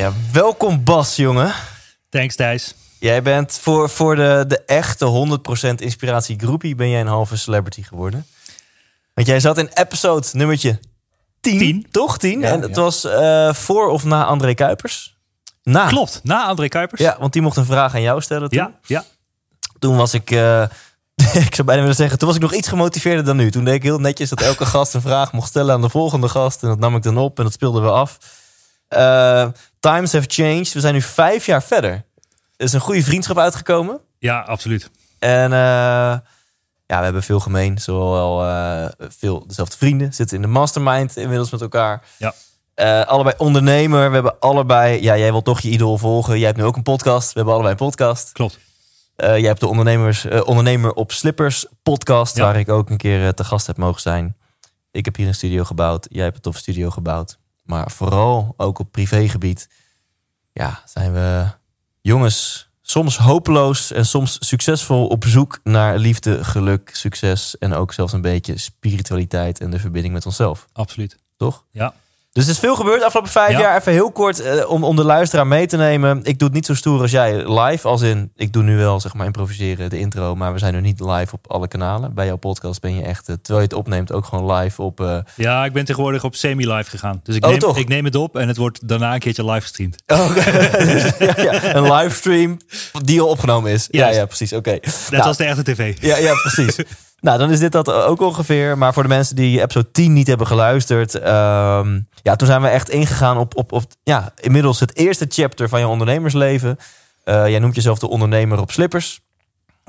Ja, welkom Bas, jongen. Thanks Thijs. Jij bent voor, voor de, de echte 100% inspiratie groepie ben jij een halve celebrity geworden. Want jij zat in episode nummertje 10, Tien. toch? 10. Ja, en het ja. was eh, voor of na André Kuipers? Na. Klopt, na André Kuipers. Ja, want die mocht een vraag aan jou stellen toen. ja, ja. Toen was ik, eh, ik zou bijna willen zeggen, toen was ik nog iets gemotiveerder dan nu. Toen deed ik heel netjes dat elke gast een vraag mocht stellen aan de volgende gast. En dat nam ik dan op en dat speelden we af. Eh, times have changed. We zijn nu vijf jaar verder. Er is een goede vriendschap uitgekomen. ja absoluut. En eh, ja, we hebben veel gemeen. Zowel eh, veel dezelfde vrienden. Zitten in de mastermind inmiddels met elkaar. Ja. Allebei ondernemer. We hebben allebei... Ja, jij wilt toch je idool volgen. Jij hebt nu ook een podcast. We hebben allebei een podcast. Klopt. Jij hebt de ondernemers, ondernemer op Slippers podcast, Ja. waar ik ook een keer te gast heb mogen zijn. Ik heb hier een studio gebouwd. Jij hebt een toffe studio gebouwd. Maar vooral ook op privégebied. Ja, zijn we jongens soms hopeloos en soms succesvol op zoek naar liefde, geluk, succes en ook zelfs een beetje spiritualiteit en de verbinding met onszelf. Absoluut. Toch? Ja. Dus er is veel gebeurd de afgelopen vijf Ja. jaar. Even heel kort eh, om, om de luisteraar mee te nemen. Ik doe het niet zo stoer als jij live. Als in, ik doe nu wel zeg maar improviseren, de intro. Maar we zijn nu niet live op alle kanalen. Bij jouw podcast ben je echt, eh, terwijl je het opneemt, ook gewoon live op... eh, Ja, ik ben tegenwoordig op semi-live gegaan. Dus ik Oh, neem, toch? ik neem het op en het wordt daarna een keertje live gestreamd. Oh, ja, ja, een livestream die al opgenomen is. Ja, ja, precies. Oké. Net Nou, als de echte tv. Ja, ja, precies. nou, dan is dit dat ook ongeveer. Maar voor de mensen die episode 10 niet hebben geluisterd. ehm, ja, toen zijn we echt ingegaan op, op, ja, inmiddels het eerste chapter van je ondernemersleven. Eh, jij noemt jezelf de ondernemer op slippers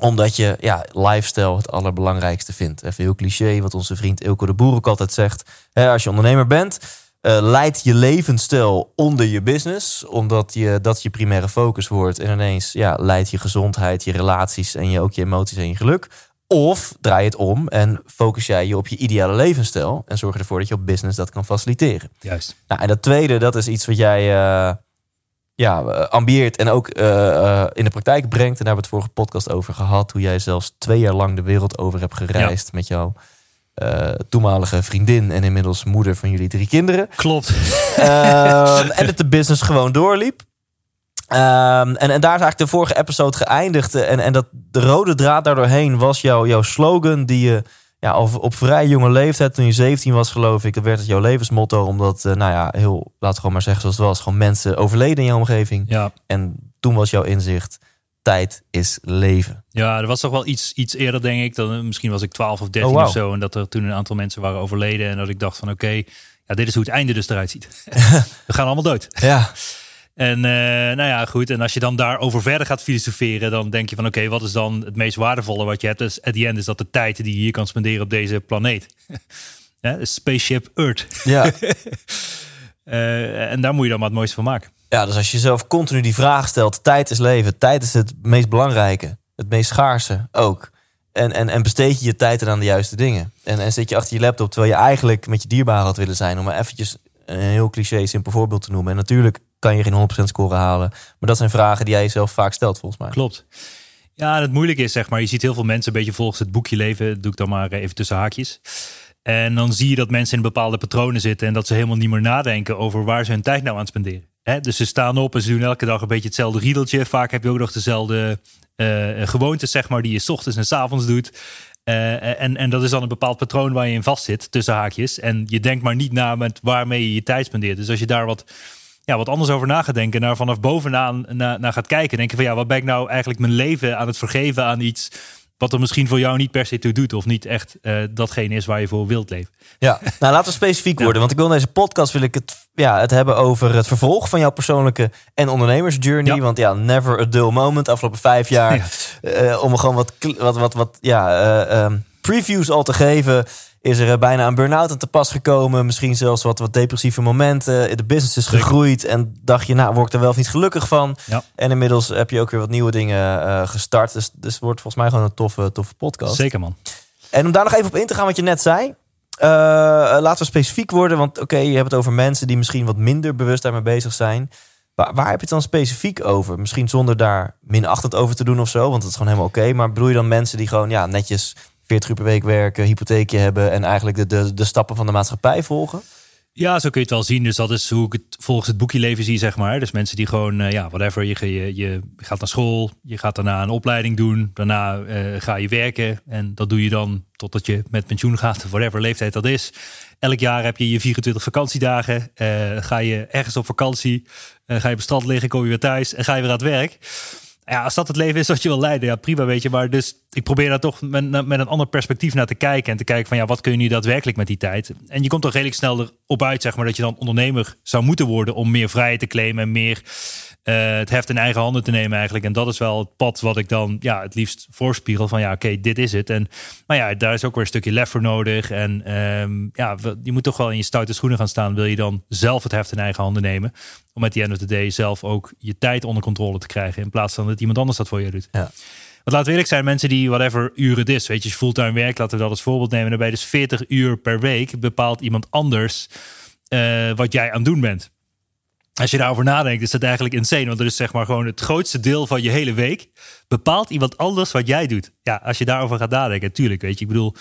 omdat je ja, lifestyle het allerbelangrijkste vindt. Even heel cliché, wat onze vriend Ilko de Boer ook altijd zegt. Als je ondernemer bent, eh leid je levensstijl onder je business. Omdat je, dat je primaire focus wordt. En ineens ja, leidt je gezondheid, je relaties en je, ook je emoties en je geluk. Of draai het om en focus jij je op je ideale levensstijl. En zorg ervoor dat je op business dat kan faciliteren. Juist. Nou, en dat tweede, dat is iets wat jij eh, ja, eh, ambieert en ook eh, in de praktijk brengt. En daar hebben we het vorige podcast over gehad. Hoe jij zelfs twee jaar lang de wereld over hebt gereisd met jouw toenmalige vriendin en inmiddels moeder van jullie drie kinderen. Klopt. Ehm, en dat de business gewoon doorliep. Ehm, en, en daar is eigenlijk de vorige episode geëindigd. En, en dat de rode draad daardoorheen was jouw, jouw slogan die je ja, al op vrij jonge leeftijd, toen je 17 was geloof ik, werd het jouw levensmotto. Omdat, eh, nou ja, heel, laten we gewoon maar zeggen zoals het was, gewoon mensen overleden in jouw omgeving. Ja. En toen was jouw inzicht, tijd is leven. Ja, er was toch wel iets, iets eerder, denk ik. Dan, misschien was ik 12 of 13 Oh, of zo. En dat er toen een aantal mensen waren overleden. En dat ik dacht van oké, ja, dit is hoe het einde dus eruit ziet. We gaan allemaal dood. Ja, En eh, nou ja, goed. En als je dan daarover verder gaat filosoferen, dan denk je van oké, wat is dan het meest waardevolle wat je hebt? Dus at the end is dat de tijd die je hier kan spenderen op deze planeet. Ja, de spaceship Earth. ja. Eh, en daar moet je dan maar het mooiste van maken. Ja, dus als je jezelf continu die vraag stelt: tijd is leven, tijd is het meest belangrijke, het meest schaarse ook. En, en, en besteed je je tijd aan de juiste dingen. En, en zit je achter je laptop terwijl je eigenlijk met je dierbaren had willen zijn, om maar eventjes een heel cliché, simpel voorbeeld te noemen. En natuurlijk kan je geen 100% score halen, maar dat zijn vragen die jij jezelf vaak stelt, volgens mij. Klopt. Ja, het moeilijke is zeg maar, je ziet heel veel mensen een beetje volgens het boekje leven. Doe ik dan maar even tussen haakjes. En dan zie je dat mensen in bepaalde patronen zitten en dat ze helemaal niet meer nadenken over waar ze hun tijd nou aan spenderen. Hè, dus ze staan op en ze doen elke dag een beetje hetzelfde riedeltje. Vaak heb je ook nog dezelfde eh gewoontes, zeg maar, die je 's ochtends en 's avonds doet. Eh, en, en dat is dan een bepaald patroon waar je in vast zit, tussen haakjes. En je denkt maar niet na met waarmee je je tijd spendeert. Dus als je daar wat, ja, wat anders over na gaat denken, naar vanaf bovenaan naar, naar gaat kijken, denk je van ja, wat ben ik nou eigenlijk mijn leven aan het vergeven aan iets wat er misschien voor jou niet per se toe doet, of niet echt eh, datgene is waar je voor wilt leven. Ja, nou laten we specifiek worden. Want ik wil in deze podcast wil ik het, ja, het hebben over het vervolg van jouw persoonlijke en ondernemersjourney. Ja. Want ja, never a dull moment. Afgelopen vijf jaar. Ja. eh, om gewoon wat, wat, wat, wat ja, eh, ehm, previews al te geven. Is er bijna een burn-out aan te pas gekomen? Misschien zelfs wat, wat depressieve momenten. De business is gegroeid en dacht je, nou, word ik er wel of niet gelukkig van? Ja. En inmiddels heb je ook weer wat nieuwe dingen gestart. Dus, dus het wordt volgens mij gewoon een toffe, toffe podcast. Zeker, man. En om daar nog even op in te gaan wat je net zei. laten we specifiek worden, want oké, je hebt het over mensen die misschien wat minder bewust daarmee bezig zijn. Waar, waar, heb je het dan specifiek over? Misschien zonder daar minachtend over te doen of zo, want dat is gewoon helemaal oké. Maar bedoel je dan mensen die gewoon ja, netjes 40 uur per week werken, hypotheekje hebben en eigenlijk de, de, de stappen van de maatschappij volgen? Ja, zo kun je het wel zien. Dus dat is hoe ik het volgens het boekje leven zie, zeg maar. Dus mensen die gewoon, uh, ja, whatever. Je, je, je gaat naar school, je gaat daarna een opleiding doen. Daarna uh, ga je werken. En dat doe je dan totdat je met pensioen gaat, whatever leeftijd dat is. Elk jaar heb je je 24 vakantiedagen. Uh, ga je ergens op vakantie. ga je op strand liggen, kom je weer thuis en ga je weer aan het werk ja, als dat het leven is wat je wil leiden, ja, prima, weet je. Maar dus ik probeer daar toch met, met een ander perspectief naar te kijken. En te kijken van, ja, wat kun je nu daadwerkelijk met die tijd? En je komt toch redelijk snel erop uit, zeg maar, dat je dan ondernemer zou moeten worden om meer vrijheid te claimen en meer uh, het heft in eigen handen te nemen eigenlijk. En dat is wel het pad wat ik dan ja, het liefst voorspiegel van ja, oké, dit is het. En maar ja, daar is ook weer een stukje lef voor nodig. En um, ja, je moet toch wel in je stoute schoenen gaan staan. Wil je dan zelf het heft in eigen handen nemen? Om met die end of the day zelf ook je tijd onder controle te krijgen. In plaats van dat iemand anders dat voor je doet. Ja. Want laten we eerlijk zijn, mensen die whatever uren het is, weet je, fulltime werk, laten we dat als voorbeeld nemen. Daarbij dus 40 uur per week bepaalt iemand anders uh, wat jij aan het doen bent als je daarover nadenkt, is dat eigenlijk insane. Want er is zeg maar gewoon het grootste deel van je hele week bepaalt iemand anders wat jij doet. Ja, als je daarover gaat nadenken, tuurlijk, weet je. Ik bedoel,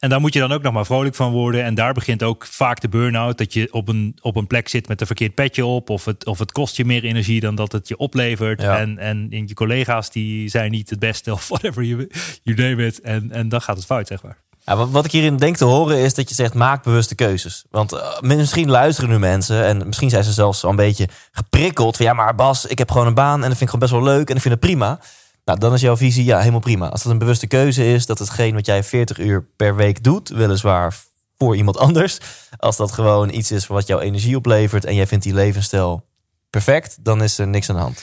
en daar moet je dan ook nog maar vrolijk van worden. En daar begint ook vaak de burn-out. Dat je op een, op een plek zit met een verkeerd petje op. Of het, of het kost je meer energie dan dat het je oplevert. En, en je collega's die zijn niet het beste. Of whatever you, you name it. En, en dan gaat het fout, zeg maar. Wat ik hierin denk te horen is dat je zegt maak bewuste keuzes. Want uh, misschien luisteren nu mensen en misschien zijn ze zelfs al een beetje geprikkeld. Van ja, maar Bas, ik heb gewoon een baan en dat vind ik gewoon best wel leuk en ik vind het prima. Nou, dan is jouw visie ja, helemaal prima. Als dat een bewuste keuze is, dat hetgeen wat jij 40 uur per week doet, weliswaar voor iemand anders. Als dat gewoon iets is wat jouw energie oplevert en jij vindt die levensstijl perfect, dan is er niks aan de hand.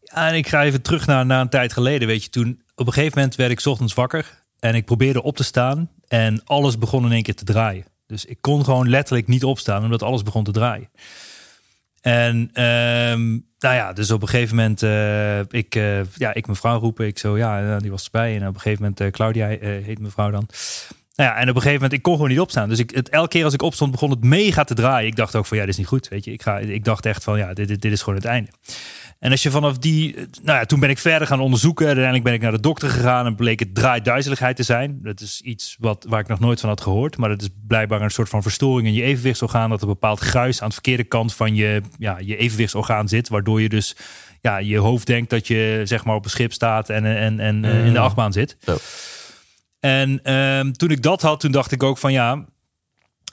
Ja, en ik ga even terug naar, naar een tijd geleden. Weet je, toen op een gegeven moment werd ik ochtends wakker. En ik probeerde op te staan en alles begon in één keer te draaien. Dus ik kon gewoon letterlijk niet opstaan omdat alles begon te draaien. En um, nou ja, dus op een gegeven moment, uh, ik, uh, ja, ik mevrouw roepen. Ik zo, ja, die was erbij. En op een gegeven moment, Claudia heet mevrouw dan. Nou ja, en op een gegeven moment, ik kon gewoon niet opstaan. Dus ik, het, elke keer als ik opstond, begon het mega te draaien. Ik dacht ook van, ja, dit is niet goed, weet je. Ik, ga, ik dacht echt van, ja, dit, dit, dit is gewoon het einde. En als je vanaf die, nou ja, toen ben ik verder gaan onderzoeken. Uiteindelijk ben ik naar de dokter gegaan en bleek het draaiduizeligheid te zijn. Dat is iets wat, waar ik nog nooit van had gehoord. Maar dat is blijkbaar een soort van verstoring in je evenwichtsorgaan. Dat er bepaald gruis aan de verkeerde kant van je, ja, je evenwichtsorgaan zit. Waardoor je dus ja, je hoofd denkt dat je zeg maar op een schip staat en, en, en mm. in de achtbaan zit. Zo. En um, toen ik dat had, toen dacht ik ook van ja,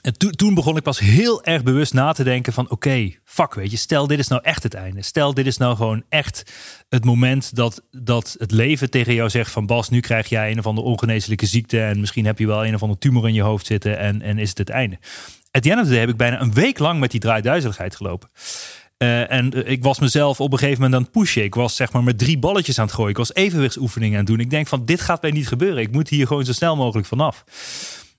en toen begon ik pas heel erg bewust na te denken van oké, fuck weet je, stel dit is nou echt het einde. Stel dit is nou gewoon echt het moment dat, dat het leven tegen jou zegt van Bas, nu krijg jij een of andere ongeneeslijke ziekte en misschien heb je wel een of andere tumor in je hoofd zitten en, en is het het einde. Het the end of the day heb ik bijna een week lang met die draaiduizeligheid gelopen. Uh, en ik was mezelf op een gegeven moment aan het pushen. Ik was zeg maar met drie balletjes aan het gooien. Ik was evenwichtsoefeningen aan het doen. Ik denk van dit gaat mij niet gebeuren. Ik moet hier gewoon zo snel mogelijk vanaf.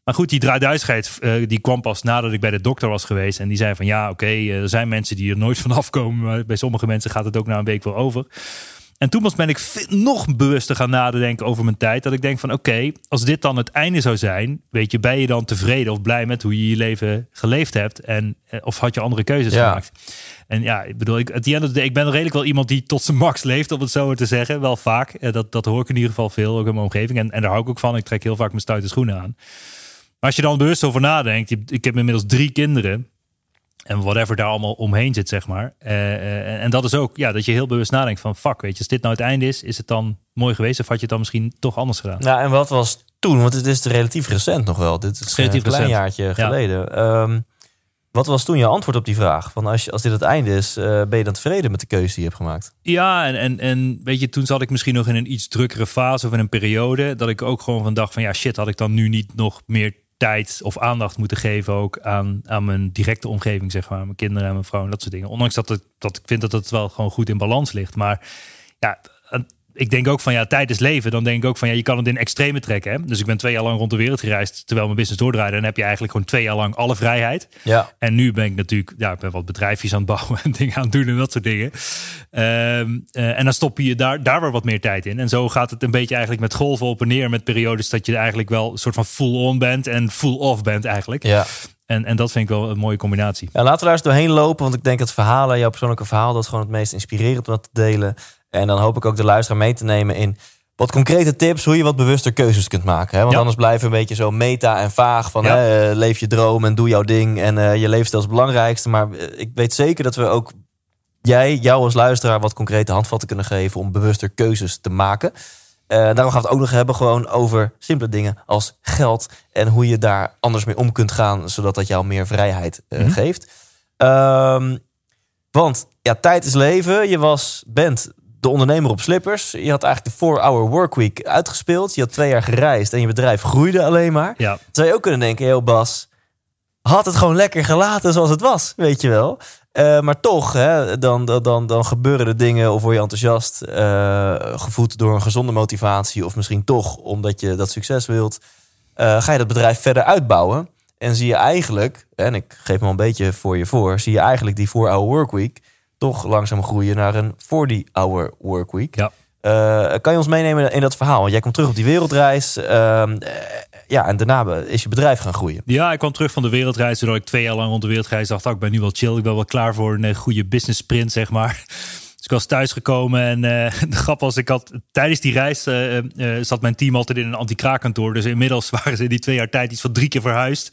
Maar goed, die draaiduizigheid uh, die kwam pas nadat ik bij de dokter was geweest. En die zei van ja, oké, eh, er zijn mensen die er nooit vanaf komen. Maar bij sommige mensen gaat het ook na een week wel over. En toen was ben ik nog bewuster gaan nadenken over mijn tijd. Dat ik denk van oké, als dit dan het einde zou zijn, weet je, ben je dan tevreden of blij met hoe je je leven geleefd hebt? En eh, of had je andere keuzes gemaakt? En ja, ik bedoel, ik, at ik ben redelijk wel iemand die tot zijn max leeft, om het zo te zeggen. Wel vaak. Dat, dat hoor ik in ieder geval veel, ook in mijn omgeving. En, en daar hou ik ook van. Ik trek heel vaak mijn stoute schoenen aan als je dan bewust over nadenkt, ik heb inmiddels drie kinderen. En whatever daar allemaal omheen zit, zeg maar. Uh, uh, en dat is ook, ja, dat je heel bewust nadenkt van... fuck, weet je, als dit nou het einde is, is het dan mooi geweest... of had je het dan misschien toch anders gedaan? Nou, en wat was toen? Want het is relatief recent nog wel. Dit is relatief een klein jaartje geleden. Um, wat was toen je antwoord op die vraag? Van als, je, als dit het einde is, uh, ben je dan tevreden met de keuze die je hebt gemaakt? Ja, en, en, en weet je, toen zat ik misschien nog in een iets drukkere fase... of in een periode dat ik ook gewoon van dacht van... ja, shit, had ik dan nu niet nog meer tijd of aandacht moeten geven ook aan, aan mijn directe omgeving, zeg maar. Mijn kinderen en mijn vrouw en dat soort dingen. Ondanks dat, het, dat ik vind dat het wel gewoon goed in balans ligt. Maar ja, ik denk ook van ja, tijd is leven. Dan denk ik ook van ja, je kan het in extreme trekken. Hè? Dus ik ben twee jaar lang rond de wereld gereisd terwijl mijn business doordraaide. En dan heb je eigenlijk gewoon twee jaar lang alle vrijheid. Ja. En nu ben ik natuurlijk, ja, ik ben wat bedrijfjes aan het bouwen en dingen aan het doen en dat soort dingen. Ehm, eh, en dan stop je daar, daar weer wat meer tijd in. En zo gaat het een beetje eigenlijk met golven op en neer. Met periodes dat je eigenlijk wel een soort van full on bent en full off bent eigenlijk. Ja. En, en dat vind ik wel een mooie combinatie. Ja, laten we daar eens doorheen lopen. Want ik denk dat verhalen, jouw persoonlijke verhaal, dat is gewoon het meest inspirerend om dat te delen. En dan hoop ik ook de luisteraar mee te nemen in wat concrete tips hoe je wat bewuster keuzes kunt maken. Hè? Want Ja. anders blijven we een beetje zo meta en vaag van Ja. hè, eh, leef je droom en doe jouw ding en eh, je leefstijl is het belangrijkste. Maar eh, ik weet zeker dat we ook jij, jou als luisteraar, wat concrete handvatten kunnen geven om bewuster keuzes te maken. Daarom gaan we het ook nog hebben gewoon over simpele dingen als geld en hoe je daar anders mee om kunt gaan, zodat dat jou meer vrijheid Mhm. geeft. Ehm, want ja, tijd is leven. Je was, bent de ondernemer op slippers. Je had eigenlijk de 4-hour workweek uitgespeeld. Je had twee jaar gereisd en je bedrijf groeide alleen maar. Ja, Zou je ook kunnen denken, heel Bas, had het gewoon lekker gelaten zoals het was, weet je wel. Eh, maar toch, hè, dan, dan- dan, gebeuren er dingen of word je enthousiast, eh, gevoed door een gezonde motivatie, of misschien toch omdat je dat succes wilt, eh, ga je dat bedrijf verder uitbouwen. En zie je eigenlijk, en ik geef me al een beetje voor je voor, zie je eigenlijk die 4-hour workweek toch langzaam groeien naar een 40-hour workweek. ja. Eh, kan je ons meenemen in dat verhaal? Want jij komt terug op die wereldreis. ehm, eh, ja, en daarna is je bedrijf gaan groeien. Ja, ik kwam terug van de wereldreis. Toen ik twee jaar lang rond de wereld reis. Dacht, oh, ik ben nu wel chill. Ik ben wel klaar voor een eh, goede business sprint, zeg maar. Dus ik was thuisgekomen en de grap was, ik had tijdens die reis zat mijn team altijd in een anti-kraakkantoor. Dus inmiddels waren ze in die twee jaar tijd iets van drie keer verhuisd.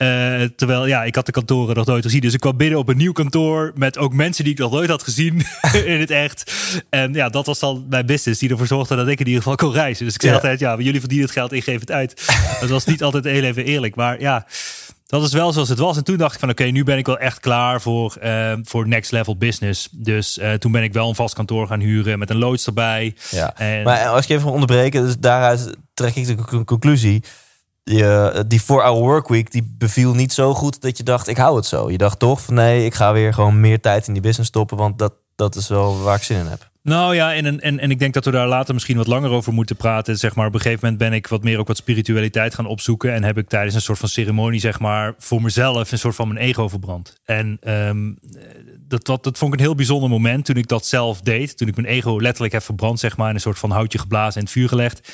Eh, terwijl, ja, ik had de kantoren nog nooit gezien. Dus ik kwam binnen op een nieuw kantoor met ook mensen die ik nog nooit had gezien in het echt. En ja, dat was dan mijn business die ervoor zorgde dat ik in ieder geval kon reizen. Dus ik zei Ja. altijd, ja, jullie verdienen het geld, ik geef het uit. Dat was niet altijd heel even eerlijk. Maar ja, dat is wel zoals het was. En toen dacht ik van oké, nu ben ik wel echt klaar voor, eh, voor next level business. Dus eh, toen ben ik wel een vast kantoor gaan huren met een loods erbij. Ja. En, Maar als ik je even onderbreken, dus daaruit trek ik de con- conclusie. Je, die 4-hour workweek die beviel niet zo goed dat je dacht, ik hou het zo. Je dacht toch van nee, ik ga weer gewoon meer tijd in die business stoppen, want dat, dat is wel waar ik zin in heb. Nou ja, en, en, en ik denk dat we daar later misschien wat langer over moeten praten. Zeg maar, op een gegeven moment ben ik wat meer ook wat spiritualiteit gaan opzoeken. En heb ik tijdens een soort van ceremonie, zeg maar, voor mezelf een soort van mijn ego verbrand. En ehm, dat, dat, dat vond ik een heel bijzonder moment toen ik dat zelf deed. Toen ik mijn ego letterlijk heb verbrand, zeg maar, in een soort van houtje geblazen en het vuur gelegd.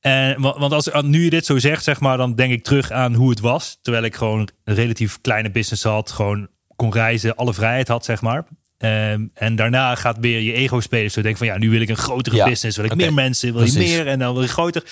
En, wa- want als nu je dit zo zegt, zeg maar, dan denk ik terug aan hoe het was. Terwijl ik gewoon een relatief kleine business had, gewoon kon reizen, alle vrijheid had, zeg maar. Ehm, en daarna gaat weer je ego spelen. Zo denk van ja, nu wil ik een grotere Ja, business, wil ik meer mensen, wil Precies. je meer en dan wil je groter.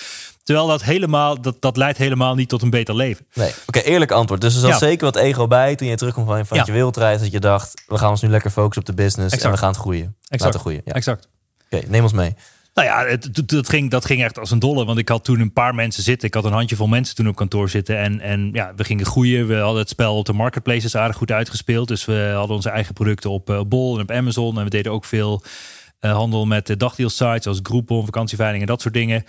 Terwijl dat helemaal, dat, dat leidt helemaal niet tot een beter leven. Nee, oké, eerlijk antwoord. Dus er zat Ja. zeker wat ego bij toen je terugkwam van, van Ja. je wereldreis. Dat je dacht, we gaan ons nu lekker focussen op de business en Exact. we gaan het groeien. Laten groeien. Ja. Exact. Oké, neem ons mee. Nou ja, het, dat, ging, dat ging echt als een dolle. Want ik had toen een paar mensen zitten. Ik had een handjevol mensen toen op kantoor zitten. En, en ja, we gingen groeien. We hadden het spel op de marketplaces aardig goed uitgespeeld. Dus we hadden onze eigen producten op eh, Bol en op Amazon. En we deden ook veel eh, handel met uh, dagdeelsites zoals Groupon, vakantieveiling en dat soort dingen.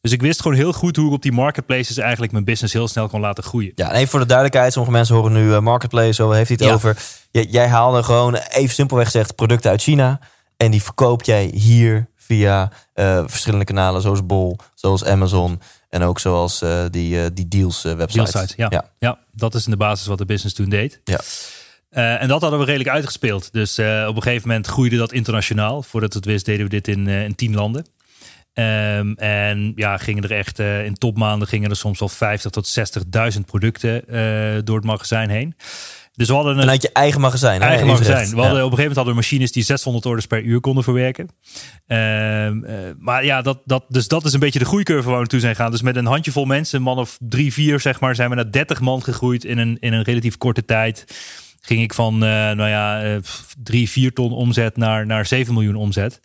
Dus ik wist gewoon heel goed hoe ik op die marketplaces eigenlijk mijn business heel snel kon laten groeien. Ja, en even voor de duidelijkheid. Sommige mensen horen nu eh, marketplace, zo heeft hij het Ja. over. J- jij haalde gewoon, even simpelweg gezegd, producten uit China. En die verkoop jij hier via eh, verschillende kanalen, zoals Bol, zoals Amazon. En ook zoals eh, die, eh, die deals websites. Ja. Ja. ja. dat is in de basis wat de business toen deed. Ja. En dat hadden we redelijk uitgespeeld. Dus op een gegeven moment groeide dat internationaal. Voordat we het wist deden we dit in, in tien landen. Ehm, en ja, gingen er echt in topmaanden gingen er soms wel 50 tot 60.000 producten door het magazijn heen. Dus we hadden een je eigen magazijn. eigen magazijn. Utrecht. We hadden, Ja. Op een gegeven moment hadden we machines die 600 orders per uur konden verwerken. Ehm, eh, maar ja, dat, dat, dus dat is een beetje de groeicurve waar we naartoe zijn gegaan. Dus met een handjevol mensen, een man of drie, vier zeg maar, zijn we naar 30 man gegroeid in een, in een relatief korte tijd. Ging ik van, eh, nou ja, eh, drie, vier ton omzet naar, naar 7 miljoen omzet.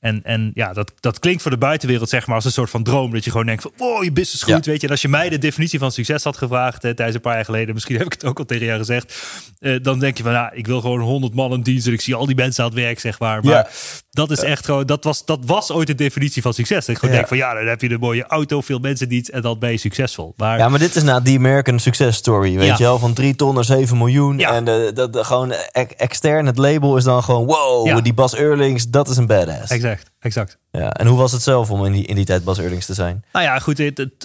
En, en ja, dat, dat klinkt voor de buitenwereld zeg maar als een soort van droom. Dat je gewoon denkt van, wow, je business groeit. Ja. Weet je, en als je mij de definitie van succes had gevraagd eh, tijdens een paar jaar geleden. Misschien heb ik het ook al tegen jou gezegd. eh, dan denk je van, nou, ik wil gewoon 100 man in dienst. En ik zie al die mensen aan het werk, zeg maar. Maar Ja. Dat is echt gewoon, dat was, dat was ooit de definitie van succes. Dat ik gewoon denk van, ja, dan heb je een mooie auto, veel mensen dienst. En dan ben je succesvol. Maar Ja, maar dit is nou die American success story, weet je wel? Van 3 ton naar 7 miljoen. En de, de, de- gewoon e- extern, het label is dan gewoon... Wow, die Bas Eurlings, dat is een badass. exact. exact. Ja, en hoe was het zelf om in die, in die tijd Bas Eurlings te zijn? Nou ja, goed,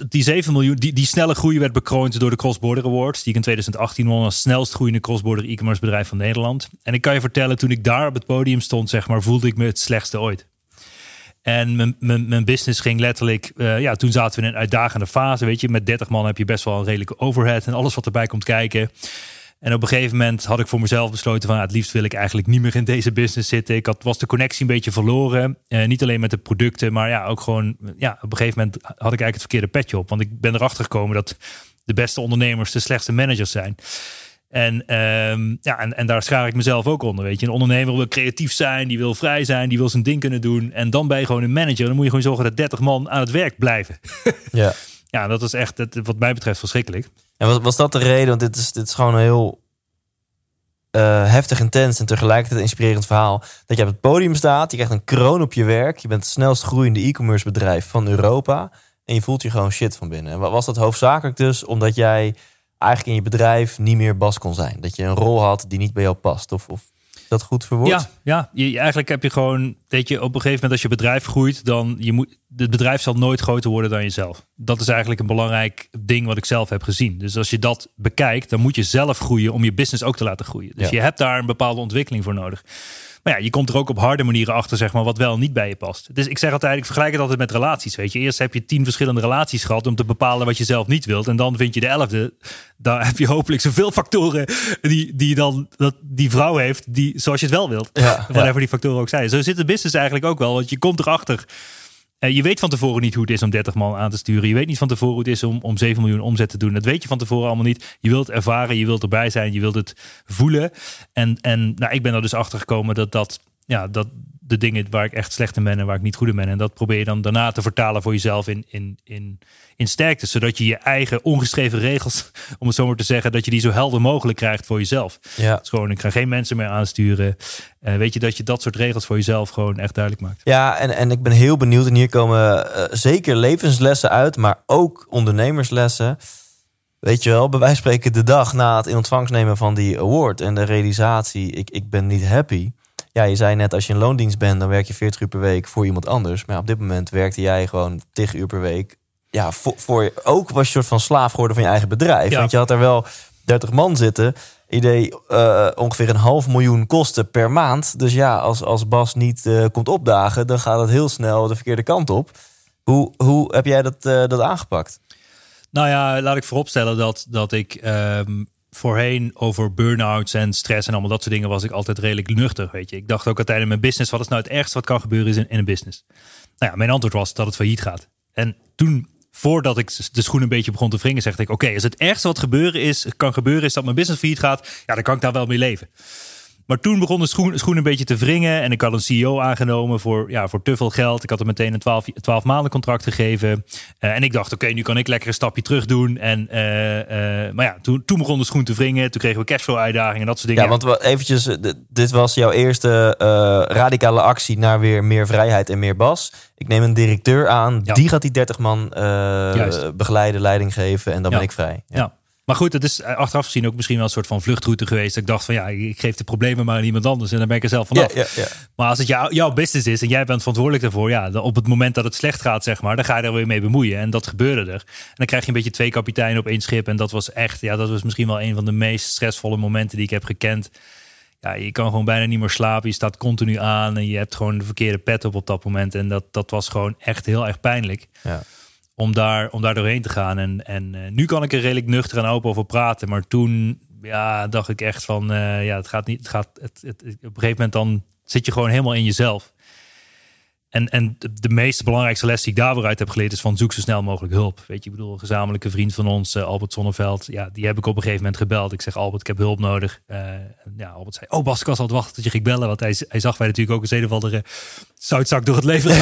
die 7 miljoen, die, die snelle groei werd bekroond door de Cross Border Awards, die ik in 2018 won als snelst groeiende cross-border e-commerce bedrijf van Nederland. En ik kan je vertellen, toen ik daar op het podium stond, zeg maar, voelde ik me het slechtste ooit. En mijn, mijn, mijn business ging letterlijk, eh, ja, toen zaten we in een uitdagende fase, weet je. Met 30 man heb je best wel een redelijke overhead en alles wat erbij komt kijken. En op een gegeven moment had ik voor mezelf besloten van, het liefst wil ik eigenlijk niet meer in deze business zitten. Ik had, was de connectie een beetje verloren. Eh, niet alleen met de producten, maar ja, ook gewoon, ja, op een gegeven moment had ik eigenlijk het verkeerde petje op. Want ik ben erachter gekomen dat de beste ondernemers de slechtste managers zijn. En, ehm, ja, en, en daar schaar ik mezelf ook onder. Weet je, een ondernemer wil creatief zijn, die wil vrij zijn, die wil zijn ding kunnen doen. En dan ben je gewoon een manager. Dan moet je gewoon zorgen dat 30 man aan het werk blijven. Ja. Ja, dat is echt, het- wat mij betreft, verschrikkelijk. En was, was dat de reden? Want dit is, dit is gewoon een heel eh, heftig, intens en tegelijkertijd inspirerend verhaal. Dat je op het podium staat, je krijgt een kroon op je werk. Je bent het snelst groeiende e-commerce bedrijf van Europa. En je voelt je gewoon shit van binnen. En wa- was dat hoofdzakelijk dus omdat jij eigenlijk in je bedrijf niet meer Bas kon zijn? Dat je een rol had die niet bij jou past? Of, of dat goed verwoord? Ja, ja je, je- eigenlijk heb je gewoon, weet je, op een gegeven moment als je bedrijf groeit, dan je moet, het bedrijf zal nooit groter worden dan jezelf. Dat is eigenlijk een belangrijk ding wat ik zelf heb gezien. Dus als je dat bekijkt, dan moet je zelf groeien om je business ook te laten groeien. Dus Ja. je hebt daar een bepaalde ontwikkeling voor nodig. Maar ja, je komt er ook op harde manieren achter, zeg maar, wat wel en niet bij je past. Dus ik zeg altijd, ik vergelijk het altijd met relaties. Weet je, eerst heb je tien verschillende relaties gehad om te bepalen wat je zelf niet wilt. En dan vind je de elfde. Daar heb je hopelijk zoveel factoren die, die dan dat die vrouw heeft, die zoals je het wel wilt. Ja, Whatever die factoren ook zijn. Zo zit de business eigenlijk ook wel. Want je komt erachter. Eh, je weet van tevoren niet hoe het is om 30 man aan te sturen. Je weet niet van tevoren hoe het is om, om 7 miljoen omzet te doen. Dat weet je van tevoren allemaal niet. Je wilt ervaren, je wilt erbij zijn, je wilt het voelen. En, en nou, ik ben er dus achter gekomen dat dat, ja, dat de dingen waar ik echt slecht in ben en waar ik niet goed in ben. En dat probeer je dan daarna te vertalen voor jezelf in, in, in, in sterkte. Zodat je je eigen ongeschreven regels, om het zo maar te zeggen, dat je die zo helder mogelijk krijgt voor jezelf. Ja. Is gewoon, ik ga geen mensen meer aansturen. Eh, weet je dat je dat soort regels voor jezelf gewoon echt duidelijk maakt. Ja, en, en ik ben heel benieuwd. En hier komen eh, zeker levenslessen uit, maar ook ondernemerslessen. Weet je wel, bij wijze van spreken de dag na het in ontvangst nemen van die award en de realisatie, ik, ik ben niet happy. Ja, je zei net, als je in loondienst bent, dan werk je 40 uur per week voor iemand anders. Maar op dit moment werkte jij gewoon 10 uur per week. Ja, voor, voor je, ook was je een soort van slaaf geworden van je eigen bedrijf. Ja. Want je had er wel 30 man zitten. Idee eh, ongeveer een half miljoen kosten per maand. Dus ja, als, als Bas niet eh, komt opdagen, dan gaat het heel snel de verkeerde kant op. Hoe, hoe heb jij dat, eh, dat aangepakt? Nou ja, laat ik vooropstellen dat, dat ik ehm, voorheen over burn-outs en stress en allemaal dat soort dingen was ik altijd redelijk nuchter. Weet je. Ik dacht ook altijd in mijn business, wat is nou het ergste wat kan gebeuren is in, een business? Nou ja, mijn antwoord was dat het failliet gaat. En toen, voordat ik de schoen een beetje begon te wringen, zeg ik, oké, als het ergste wat gebeuren is, kan gebeuren is dat mijn business failliet gaat, ja, dan kan ik daar wel mee leven. Maar toen begon de schoen, schoen een beetje te wringen. En ik had een CEO aangenomen voor, ja, voor te veel geld. Ik had hem meteen een 12, 12 maanden contract gegeven. Eh, en ik dacht, oké, nu kan ik lekker een stapje terug doen. En, eh, eh, maar ja, toen, toen begon de schoen te wringen. Toen kregen we cashflow uitdagingen en dat soort dingen. Ja, want eventjes, dit was jouw eerste radicale actie naar weer meer vrijheid en meer Bas. Ik neem een directeur aan, Ja. die gaat die 30 man begeleiden, leiding geven en dan Ja. ben ik vrij. Ja. Maar goed, het is eh, achteraf gezien ook misschien wel een soort van vluchtroute geweest. Dat ik dacht van ja, ik geef de problemen maar aan iemand anders en dan ben ik er zelf vanaf. ja. Maar als het jou, jouw business is en jij bent verantwoordelijk daarvoor, ja, dan op het moment dat het slecht gaat, zeg maar, dan ga je er weer mee bemoeien. En dat gebeurde er. En dan krijg je een beetje twee kapiteinen op één schip. En dat was echt, ja, dat was misschien wel een van de meest stressvolle momenten die ik heb gekend. Ja, je kan gewoon bijna niet meer slapen. Je staat continu aan en je hebt gewoon de verkeerde pet op op dat moment. En dat, dat was gewoon echt heel erg pijnlijk Ja. Om daar, om daar doorheen te gaan. En, en eh, nu kan ik er redelijk nuchter en open over praten. Maar toen ja, dacht ik echt van, eh, ja, het gaat niet, het gaat, het, het, op een gegeven moment dan zit je gewoon helemaal in jezelf. En, en de, meest belangrijkste les die ik daar weer uit heb geleerd is van zoek zo snel mogelijk hulp. Weet je, ik bedoel, een gezamenlijke vriend van ons, eh, Albert Zonneveld, ja, die heb ik op een gegeven moment gebeld. Ik zeg, Albert, ik heb hulp nodig. Ja, Albert zei, oh Bas, ik was al het wachten tot je ging bellen. Want hij, hij zag wij natuurlijk ook een of zoutzak door het leven.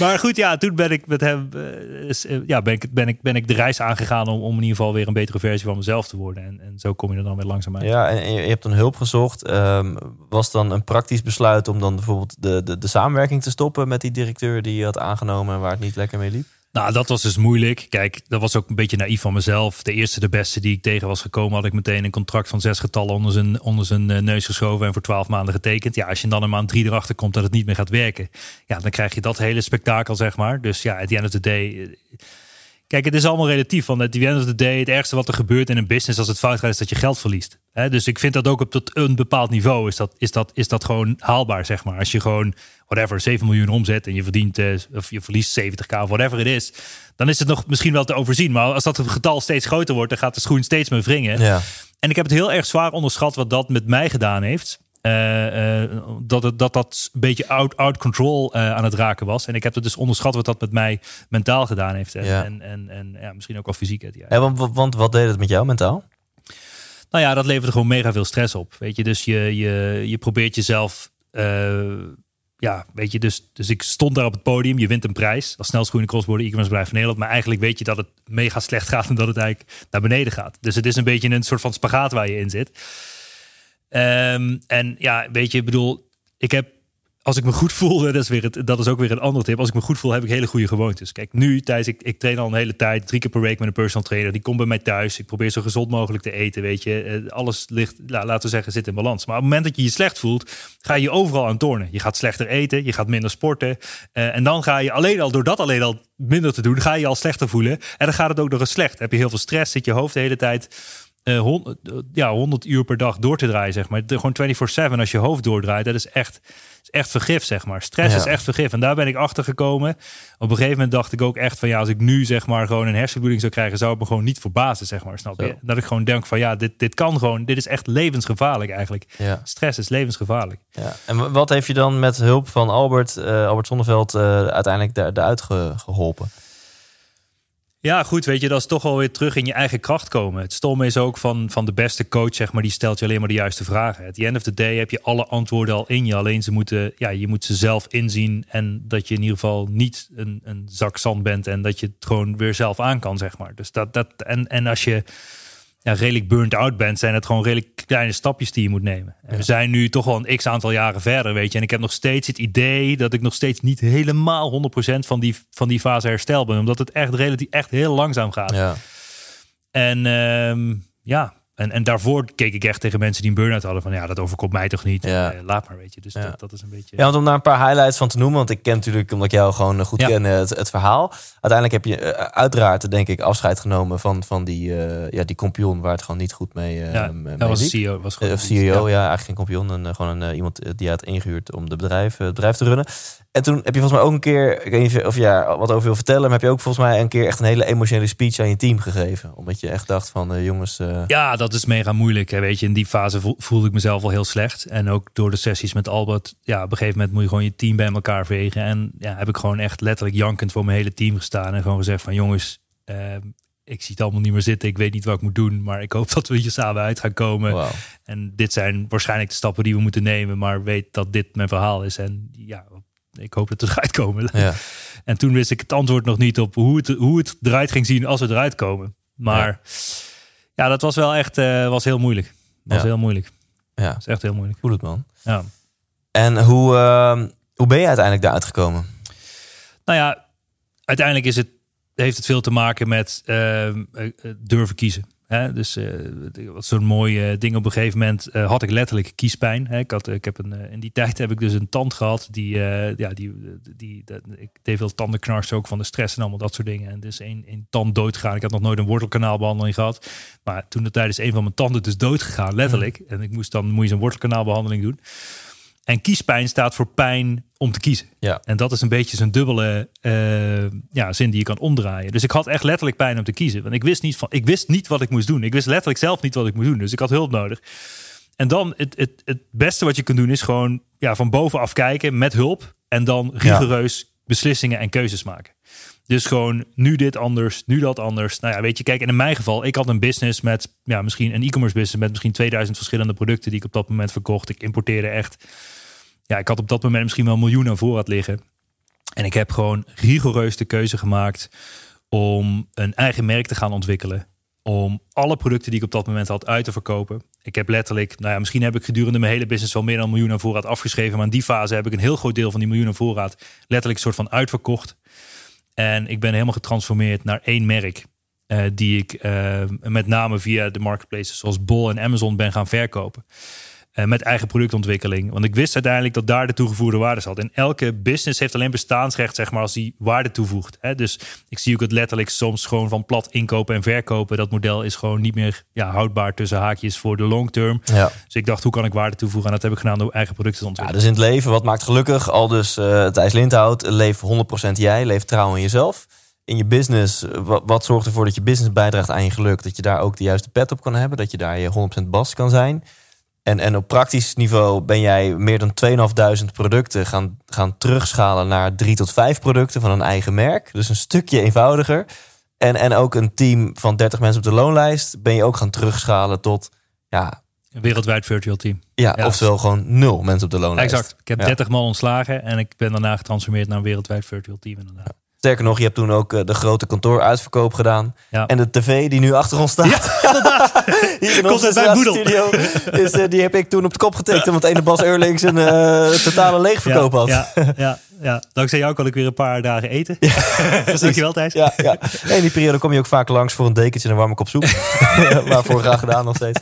Maar goed, ja, toen ben ik met hem eh, eh, ja, ben ik, ben ik, ben ik de reis aangegaan om, om in ieder geval weer een betere versie van mezelf te worden. En, en zo kom je er dan weer langzaam uit. Ja, en je hebt dan hulp gezocht. Ehm, was dan een praktisch besluit om dan bijvoorbeeld de, de, de samenwerking te stoppen met die directeur die je had aangenomen en waar het niet lekker mee liep? Nou, dat was dus moeilijk. Kijk, dat was ook een beetje naïef van mezelf. De eerste, de beste die ik tegen was gekomen, had ik meteen een contract van zes getallen onder zijn, onder zijn eh, neus geschoven en voor twaalf maanden getekend. Ja, als je dan een maand drie erachter komt dat het niet meer gaat werken, ja, dan krijg je dat hele spektakel, zeg maar. Dus ja, at the end of the day. Kijk, het is allemaal relatief. Van at the end of the day, het ergste wat er gebeurt in een business als het fout gaat, is dat je geld verliest. Dus ik vind dat ook op tot een bepaald niveau is dat, is, dat, is dat gewoon haalbaar, zeg maar. Als je gewoon, whatever, 7 miljoen omzet en je verdient, eh, of je verliest 70k, of whatever het is, dan is het nog misschien wel te overzien. Maar als dat getal steeds groter wordt, dan gaat de schoen steeds meer wringen. Ja. En ik heb het heel erg zwaar onderschat wat dat met mij gedaan heeft. Eh, eh, dat, het, dat dat een beetje out, out control eh, aan het raken was. En ik heb het dus onderschat wat dat met mij mentaal gedaan heeft. En, Ja. en, en, en ja, misschien ook wel fysiek. Ja. Ja, want, want wat deed het met jou mentaal? Nou ja, dat leverde gewoon mega veel stress op. Weet je, dus je, je, je probeert jezelf. ja, weet je, dus, dus ik stond daar op het podium. Je wint een prijs als snelst groeiende crossborder e-commerce bedrijf van Nederland. Maar eigenlijk weet je dat het mega slecht gaat en dat het eigenlijk naar beneden gaat. Dus het is een beetje een soort van spagaat waar je in zit. Ehm, en ja, weet je, ik bedoel, ik heb als ik me goed voel, dat is, weer het, dat is ook weer een andere tip. Als ik me goed voel, heb ik hele goede gewoontes. Kijk, nu, Thijs, ik, ik train al een hele tijd, drie keer per week met een personal trainer. Die komt bij mij thuis. Ik probeer zo gezond mogelijk te eten, weet je. Eh, Alles ligt, la- laten we zeggen, zit in balans. Maar op het moment dat je je slecht voelt, ga je overal aan tornen. Je gaat slechter eten, je gaat minder sporten. Eh, en dan ga je alleen al, door dat alleen al minder te doen, ga je je al slechter voelen. En dan gaat het ook nog eens slecht. Heb je heel veel stress, zit je hoofd de hele tijd eh, hon- eh, ja, 100 uur per dag door te draaien, zeg maar. De, gewoon 24-7 als je hoofd doordraait, dat is echt, is echt vergif, zeg maar. Stress Ja. is echt vergif. En daar ben ik achter gekomen. Op een gegeven moment dacht ik ook echt van, ja, als ik nu zeg maar gewoon een hersenbloeding zou krijgen, zou het me gewoon niet verbazen, zeg maar. Snap je? Dat ik gewoon denk van, ja, dit, dit kan gewoon, dit is echt levensgevaarlijk eigenlijk. Ja. Stress is levensgevaarlijk. Ja. En wat heeft je dan met hulp van Albert, eh, Albert Zonneveld, eh, uiteindelijk daar, daaruit ge- geholpen? Ja, goed, weet je, dat is toch wel weer terug in je eigen kracht komen. Het stomme is ook van, van de beste coach, zeg maar, die stelt je alleen maar de juiste vragen. At the end of the day heb je alle antwoorden al in je. Alleen ze moeten, ja, je moet ze zelf inzien en dat je in ieder geval niet een, een zak zand bent en dat je het gewoon weer zelf aan kan, zeg maar. Dus dat, dat, en, en als je ja, redelijk burnt out bent, zijn het gewoon redelijk kleine stapjes die je moet nemen. En we zijn nu toch wel een x aantal jaren verder, weet je. En ik heb nog steeds het idee dat ik nog steeds niet helemaal 100% van die, van die fase herstel ben. Omdat het echt relatief echt heel langzaam gaat. Ja. En ehm, ja, en, en daarvoor keek ik echt tegen mensen die een burn-out hadden van ja, dat overkomt mij toch niet. Ja. Eh, laat maar, weet je. Dus Ja. dat, dat is een beetje. Ja, want om daar een paar highlights van te noemen, want ik ken natuurlijk, omdat ik jou gewoon eh, goed Ja. ken, eh, het, het verhaal. Uiteindelijk heb je uiteraard, denk ik, afscheid genomen van, van die, eh, ja, die kampioen waar het gewoon niet goed mee, ja, mee dat was. CEO. Was gewoon Of CEO, ja. eigenlijk geen kampioen. En, gewoon een, iemand die je had ingehuurd om de bedrijf, het bedrijf te runnen. En toen heb je volgens mij ook een keer, ik weet niet of je- daar wat over wil vertellen, maar heb je ook volgens mij een keer echt een hele emotionele speech aan je team gegeven. Omdat je echt dacht van, eh, jongens, eh, Ja, dat is mega moeilijk. Hè. Weet je, in die fase voel- voelde ik mezelf al heel slecht. En ook door de sessies met Albert. Ja, op een gegeven moment moet je gewoon je team bij elkaar vegen. En ja, heb ik gewoon echt letterlijk jankend voor mijn hele team gestaan. En gewoon gezegd van jongens, ehm, ik zie het allemaal niet meer zitten. Ik weet niet wat ik moet doen. Maar ik hoop dat we hier samen uit gaan komen. En dit zijn waarschijnlijk de stappen die we moeten nemen. Maar weet dat dit mijn verhaal is. En ja, ik hoop dat we eruit komen. Ja. En toen wist ik het antwoord nog niet op hoe het, hoe het eruit ging zien als we eruit komen. Maar ja, dat was wel echt eh, was heel moeilijk. Was Ja. heel moeilijk. ja, Dat is echt heel moeilijk. voel het man. Ja. En hoe, eh, hoe ben je uiteindelijk daaruit gekomen? Nou ja, uiteindelijk is het, heeft het veel te maken met eh, eh, durven kiezen. Hè? Dus eh, wat zo'n mooi eh, ding op een gegeven moment eh, had ik letterlijk kiespijn. Hè? Ik, had, ik heb een, in die tijd heb ik dus een tand gehad. Die, ja, die, die, dat- ik deed veel tandenknars ook van de stress en allemaal dat soort dingen. En dus één, één tand doodgegaan. Ik had nog nooit een wortelkanaalbehandeling gehad. Maar toen de tijd is een van mijn tanden dus doodgegaan, letterlijk. En ik moest dan moet je zo'n wortelkanaalbehandeling doen. En kiespijn staat voor pijn om te kiezen. Ja. En dat is een beetje zo'n dubbele eh, ja, zin die je kan omdraaien. Dus ik had echt letterlijk pijn om te kiezen. Want ik wist, niet van, ik wist niet wat ik moest doen. Ik wist letterlijk zelf niet wat ik moest doen. Dus ik had hulp nodig. En dan het, het, het beste wat je kunt doen is gewoon ja, van bovenaf kijken met hulp. En dan rigoureus beslissingen en keuzes maken. Dus gewoon nu dit anders, nu dat anders. Nou ja, weet je, kijk, in mijn geval, ik had een business met, ja, misschien een e-commerce business met misschien 2000 verschillende producten die ik op dat moment verkocht. Ik importeerde echt, ja, ik had op dat moment misschien wel een miljoen aan voorraad liggen. En ik heb gewoon rigoureus de keuze gemaakt om een eigen merk te gaan ontwikkelen. Om alle producten die ik op dat moment had uit te verkopen. Ik heb letterlijk, nou ja, misschien heb ik gedurende mijn hele business wel meer dan een miljoen aan voorraad afgeschreven. Maar in die fase heb ik een heel groot deel van die miljoen aan voorraad letterlijk een soort van uitverkocht. En ik ben helemaal getransformeerd naar één merk. eh, die ik eh, met name via de marketplaces zoals Bol en Amazon ben gaan verkopen. Eh, met eigen productontwikkeling. Want ik wist uiteindelijk dat daar de toegevoegde waarde zat. En elke business heeft alleen bestaansrecht, zeg maar, als die waarde toevoegt. Hè? Dus ik zie ook het letterlijk soms gewoon van plat inkopen en verkopen. Dat model is gewoon niet meer ja, houdbaar tussen haakjes voor de long term. Ja. Dus ik dacht, hoe kan ik waarde toevoegen? En dat heb ik gedaan door eigen producten te Ja, ontwikkelen. dus in het leven, wat maakt gelukkig? Al dus eh Thijs Lindhout, leef 100% jij, leef trouw in jezelf. In je business, eh, wat, wat zorgt ervoor dat je business bijdraagt aan je geluk? Dat je daar ook de juiste pet op kan hebben, dat je daar je 100% bas kan zijn. En, en op praktisch niveau ben jij meer dan 2500 producten gaan, gaan terugschalen naar drie tot vijf producten van een eigen merk. Dus een stukje eenvoudiger. En, en ook een team van 30 mensen op de loonlijst ben je ook gaan terugschalen tot, ja, Een wereldwijd virtual team. ja, Ja. oftewel gewoon nul mensen op de loonlijst. Exact. Ik heb Ja. 30 man ontslagen en ik ben daarna getransformeerd naar een wereldwijd virtual team. Inderdaad. Sterker nog, je hebt toen ook eh, de grote kantooruitverkoop gedaan. Ja. En de tv die nu achter ons staat. Hier in Komt onze studio. Is, eh, die heb ik toen op de kop getekend. Omdat ene Bas Eurlings een eh, totale leegverkoop ja, had. Ja, ja, ja. Dankzij jou kan ik weer een paar dagen eten. Dankjewel Thijs. Ja, ja. En in die periode kom je ook vaak langs voor een dekentje en een warme kop soep. Waarvoor graag gedaan nog steeds.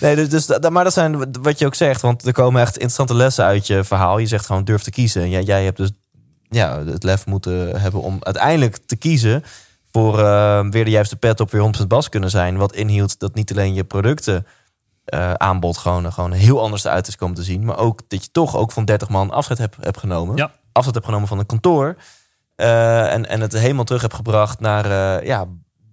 nee, dus, dus, maar dat zijn wat je ook zegt. Want er komen echt interessante lessen uit je verhaal. Je zegt gewoon durf te kiezen. En jij, jij hebt dus ja, het lef moeten hebben om uiteindelijk te kiezen... voor eh, weer de juiste pet op weer 100% bas kunnen zijn. Wat inhield dat niet alleen je producten... eh, aanbod gewoon, gewoon heel anders eruit is komen te zien. Maar ook dat je toch ook van 30 man afscheid hebt, hebt genomen. Ja. Afscheid hebt genomen van een kantoor. Eh, en, en het helemaal terug heb gebracht naar ja,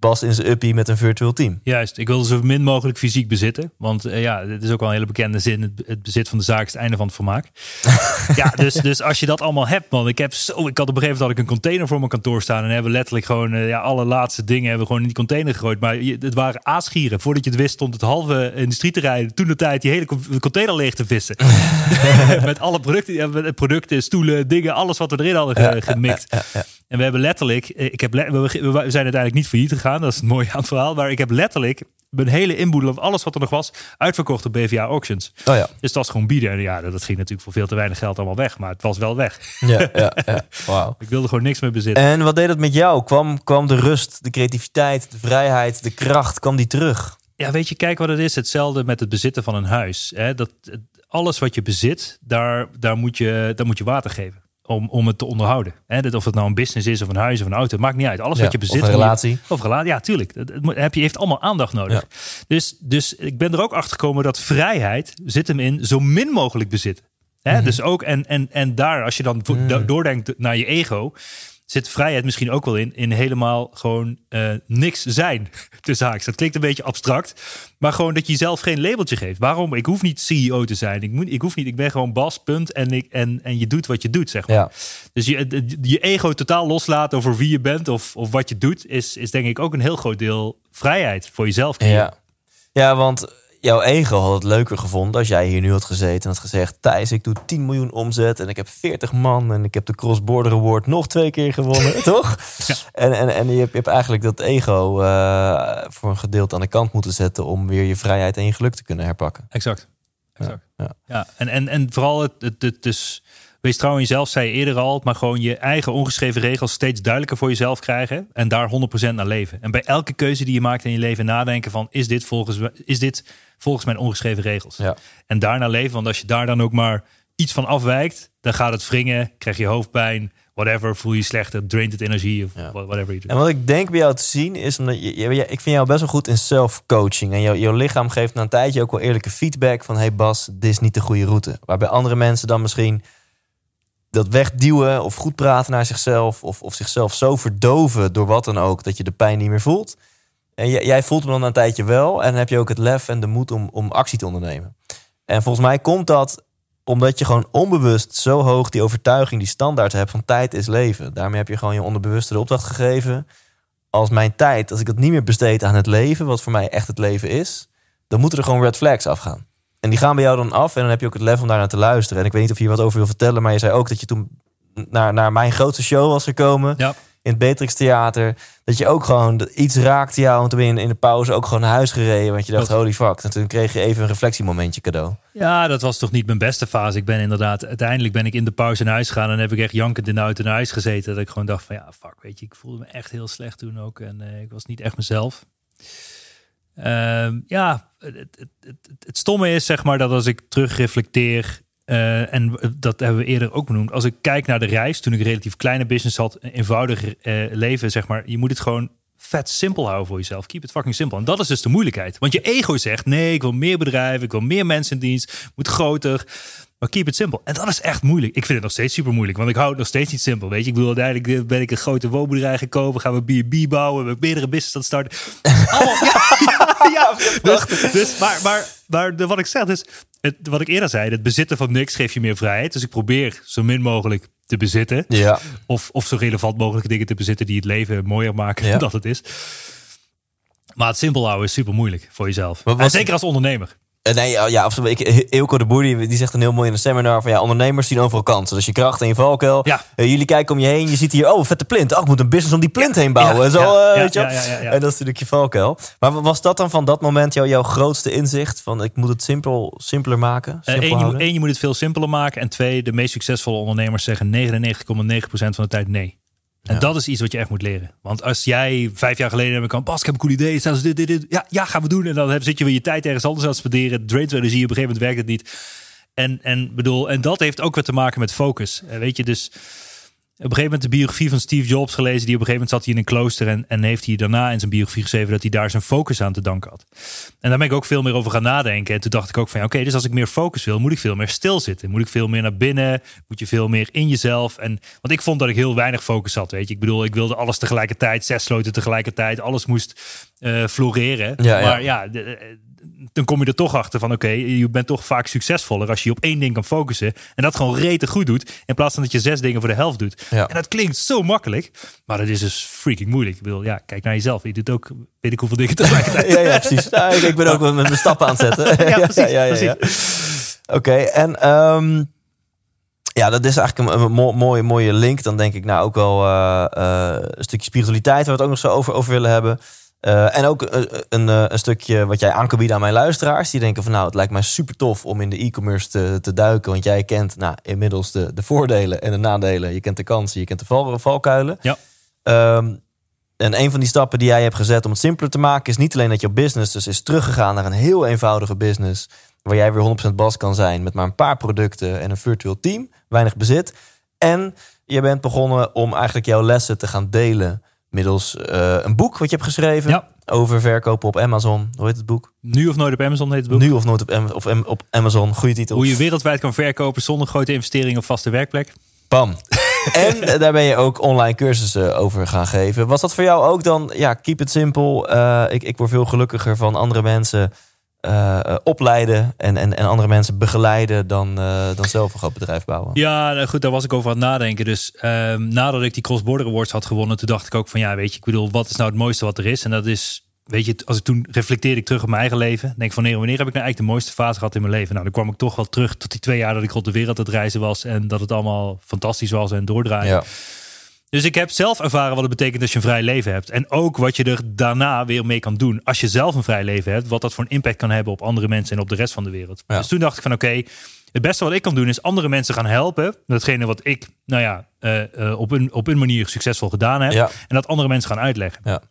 Bas in zijn uppie met een virtueel team. Juist, ik wilde zo min mogelijk fysiek bezitten. Want eh, ja, dit is ook wel een hele bekende zin. Het, het bezit van de zaak is het einde van het vermaak. ja, dus, dus als je dat allemaal hebt, man. Ik heb zo, ik had op een gegeven moment had ik een container voor mijn kantoor staan. En hebben letterlijk gewoon eh, ja, alle laatste dingen hebben we gewoon in die container gegooid. Maar je- het waren aasgieren. Voordat je het wist, stond het halve industrieterrein toen de tijd die hele co- container leeg te vissen. met alle producten, met producten, stoelen, dingen, alles wat we erin hadden ge- gemikt. En we hebben letterlijk, eh, ik heb we zijn uiteindelijk niet failliet gegaan. Dat is het mooie aan het verhaal. Maar ik heb letterlijk mijn hele inboedel of alles wat er nog was uitverkocht op BVA Auctions. Oh ja. Dus dat was gewoon bieden. En ja, dat ging natuurlijk voor veel te weinig geld allemaal weg. Maar het was wel weg. Ja, ja, ja. Ik wilde gewoon niks meer bezitten. En wat deed het met jou? Kwam, kwam de rust, de creativiteit, de vrijheid, de kracht, kwam die terug? Ja, weet je, kijk wat het is. Hetzelfde met het bezitten van een huis. Hè? Dat, alles wat je bezit, daar, daar, moet, je, daar moet je water geven. Om, om het te onderhouden. Hè? Dat, of het nou een business is of een huis of een auto, maakt niet uit. Alles Ja, wat je of bezit. een moet je- relatie. Of relatie, ja, tuurlijk. Moet- heb je heeft allemaal aandacht nodig. Dus, dus ik ben er ook achter gekomen dat vrijheid zit hem in zo min mogelijk bezitten. Hè? Dus ook, en, en, en daar, als je dan do- doordenkt naar je ego, zit vrijheid misschien ook wel in, in helemaal gewoon eh, niks zijn. Tussen haaks. Dat klinkt een beetje abstract, maar gewoon dat je jezelf geen labeltje geeft. Waarom? Ik hoef niet CEO te zijn. Ik, moet, ik hoef niet, ik ben gewoon Bas, punt. En, ik, en, en je doet wat je doet, zeg maar. Ja. Dus je, je ego totaal loslaten over wie je bent of, of wat je doet, is, is denk ik ook een heel groot deel vrijheid voor jezelf. Ja. ja, want jouw ego had het leuker gevonden als jij hier nu had gezeten en had gezegd: Thijs, ik doe 10 miljoen omzet en ik heb 40 man en ik heb de Cross Border Award nog twee keer gewonnen, toch? En, en, en je hebt, je hebt eigenlijk dat ego eh, voor een gedeelte aan de kant moeten zetten om weer je vrijheid en je geluk te kunnen herpakken. Exact. exact. Ja. Ja, en, en, en vooral het, het, het dus wees trouw in jezelf, zei je eerder al, maar gewoon je eigen ongeschreven regels steeds duidelijker voor jezelf krijgen en daar 100% naar leven. En bij elke keuze die je maakt in je leven nadenken van is dit volgens, is dit volgens mijn ongeschreven regels? Ja. En daarna leven, want als je daar dan ook maar iets van afwijkt, dan gaat het wringen, krijg je hoofdpijn, whatever, voel je slechter, draint het energie of Ja. whatever je doet. En wat ik denk bij jou te zien is, omdat je- ik vind jou best wel goed in self-coaching. En jou, jouw lichaam geeft na een tijdje ook wel eerlijke feedback van... hey Bas, dit is niet de goede route. Waarbij andere mensen dan misschien dat wegduwen of goed praten naar zichzelf... of, of zichzelf zo verdoven door wat dan ook, dat je de pijn niet meer voelt. En jij, jij voelt hem dan een tijdje wel en dan heb je ook het lef en de moed om, om actie te ondernemen. En volgens mij komt dat omdat je gewoon onbewust zo hoog die overtuiging, die standaard hebt van tijd is leven. Daarmee heb je gewoon je onderbewuste de opdracht gegeven. Als mijn tijd, als ik dat niet meer besteed aan het leven, wat voor mij echt het leven is, dan moeten er gewoon red flags afgaan. En die gaan bij jou dan af en dan heb je ook het lef om daarnaar te luisteren. En ik weet niet of je hier wat over wil vertellen, maar je zei ook dat je toen naar, naar mijn grootste show was gekomen. Ja. in het Beatrix Theater. Dat je ook gewoon iets raakte jou. En toen ben je in de pauze ook gewoon naar huis gereden. Want je dacht, holy fuck. En toen kreeg je even een reflectiemomentje cadeau. Ja, dat was toch niet mijn beste fase. Ik ben inderdaad, uiteindelijk ben ik in de pauze naar huis gegaan en heb ik echt jankend in de auto naar huis gezeten. Dat ik gewoon dacht van ja, fuck, weet je, ik voelde me echt heel slecht toen ook en eh, ik was niet echt mezelf. Ehm, ja, het, stomme is zeg maar dat als ik terugreflecteer eh, en dat hebben we eerder ook benoemd. Als ik kijk naar de reis, toen ik een relatief kleine business had, een eenvoudig eh, leven, zeg maar. Je moet het gewoon vet simpel houden voor jezelf. Keep it fucking simpel. En dat is dus de moeilijkheid. Want je ego zegt, nee, ik wil meer bedrijven, ik wil meer mensen in dienst, moet groter. Maar keep it simpel. En dat is echt moeilijk. Ik vind het nog steeds super moeilijk, want ik hou het nog steeds niet simpel. Weet je, ik bedoel, uiteindelijk eh, ben ik een grote woonbedrijf gekomen, gaan we B&B bouwen, we hebben meerdere business aan het starten. Allemaal, ja, ja, dus, dus, maar, maar, maar de, wat ik zeg, dus het, wat ik eerder zei, het bezitten van niks geeft je meer vrijheid. Dus ik probeer zo min mogelijk te bezitten. Ja. Of, of zo relevant mogelijke dingen te bezitten die het leven mooier maken Ja. dan dat het is. Maar het simpel houden is super moeilijk voor jezelf. En zeker als ondernemer. Eh, Nee, ja, ja. Ik, Eelco de Boer die, die zegt een heel mooi in een seminar van ja, ondernemers zien overal kansen. Dus je kracht en je valkuil. Ja. Eh, jullie kijken om je heen, je ziet hier, oh, vette plint. Oh, ik moet een business om die plint heen bouwen. Ja, en zo, ja, eh, weet je. En dat is natuurlijk je valkuil. Maar wa- was dat dan van dat moment jou, jouw grootste inzicht? Van ik moet het simpel, simpeler maken? Eh, je, één, je moet het veel simpeler maken. En twee, de meest succesvolle ondernemers zeggen 99,9% van de tijd nee. En Ja. dat is iets wat je echt moet leren. Want als jij vijf jaar geleden hebt kan, Bas, ik heb een cool idee. Staan ze dit, dit, dit. Ja, ja, gaan we doen. En dan heb- zit je weer je tijd ergens anders aan het spenderen. Je energie. Op een gegeven moment werkt het niet. En, en, bedoel, en dat heeft ook weer te maken met focus. Eh, Weet je, dus een gegeven moment de biografie van Steve Jobs gelezen. Die op een gegeven moment zat hij in een klooster. En, en heeft hij daarna in zijn biografie geschreven dat hij daar zijn focus aan te danken had. En daar ben ik ook veel meer over gaan nadenken. En toen dacht ik ook van ja, oké, dus als ik meer focus wil, moet ik veel meer stilzitten. Moet ik veel meer naar binnen. Moet je veel meer in jezelf. En, want ik vond dat ik heel weinig focus had. Weet je, ik bedoel, ik wilde alles tegelijkertijd, zes sloten tegelijkertijd. Alles moest eh, floreren. Ja, ja. maar ja, de- eh, dan kom je er toch achter van oké, je bent toch vaak succesvoller als je je op één ding kan focussen. En dat gewoon rete goed doet. In plaats van dat je zes dingen voor de helft doet. Ja. En dat klinkt zo makkelijk. Maar dat is dus freaking moeilijk. Ik bedoel, ja, kijk naar jezelf. Je doet ook weet ik hoeveel dingen tegelijkertijd. Ja, ja, precies. Ja, ik, ik ben ook met mijn stappen aan het zetten. Ja, precies, Oké, en ehm, ja, dat is eigenlijk een, een mo- mooie, mooie link. Dan denk ik nou ook wel eh, eh, een stukje spiritualiteit, waar we het ook nog zo over, over willen hebben. Eh, en ook eh, een, eh, een stukje wat jij aan kan bieden aan mijn luisteraars. Die denken van nou, het lijkt mij super tof om in de e-commerce te, te duiken. Want jij kent nou, inmiddels de, de voordelen en de nadelen. Je kent de kansen, je kent de val, valkuilen. Ja. Ehm, en een van die stappen die jij hebt gezet om het simpeler te maken... is niet alleen dat je business dus is teruggegaan naar een heel eenvoudige business... waar jij weer 100% bas kan zijn met maar een paar producten en een virtueel team. Weinig bezit. En je bent begonnen om eigenlijk jouw lessen te gaan delen... middels eh, een boek wat je hebt geschreven Ja. over verkopen op Amazon. Hoe heet het boek? Nu of nooit op Amazon heet het boek. Nu of nooit op, Am- of Am- op Amazon. Goede titel. Hoe je wereldwijd kan verkopen zonder grote investeringen of vaste werkplek. Bam. en eh, daar ben je ook online cursussen over gaan geven. Was dat voor jou ook dan, ja, keep it simple. Eh, ik, ik word veel gelukkiger van andere mensen eh, eh, opleiden en, en, en andere mensen begeleiden dan, eh, dan zelf een groot bedrijf bouwen. Ja, nou goed, daar was ik over aan het nadenken. Dus ehm, nadat ik die Cross Border Awards had gewonnen, toen dacht ik ook van ja, weet je, ik bedoel, wat is nou het mooiste wat er is? En dat is, weet je, als ik toen reflecteerde ik terug op mijn eigen leven, denk ik van nee, wanneer heb ik nou eigenlijk de mooiste fase gehad in mijn leven? Nou, dan kwam ik toch wel terug tot die twee jaar dat ik rond de wereld aan het reizen was en dat het allemaal fantastisch was en doordraaien. Ja. Dus ik heb zelf ervaren wat het betekent als je een vrij leven hebt. En ook wat je er daarna weer mee kan doen. Als je zelf een vrij leven hebt, wat dat voor een impact kan hebben op andere mensen en op de rest van de wereld. Ja. Dus toen dacht ik van oké, het beste wat ik kan doen is andere mensen gaan helpen. met Datgene wat ik, nou ja, eh, eh, op, een, op een manier succesvol gedaan heb. Ja. En dat andere mensen gaan uitleggen. Ja.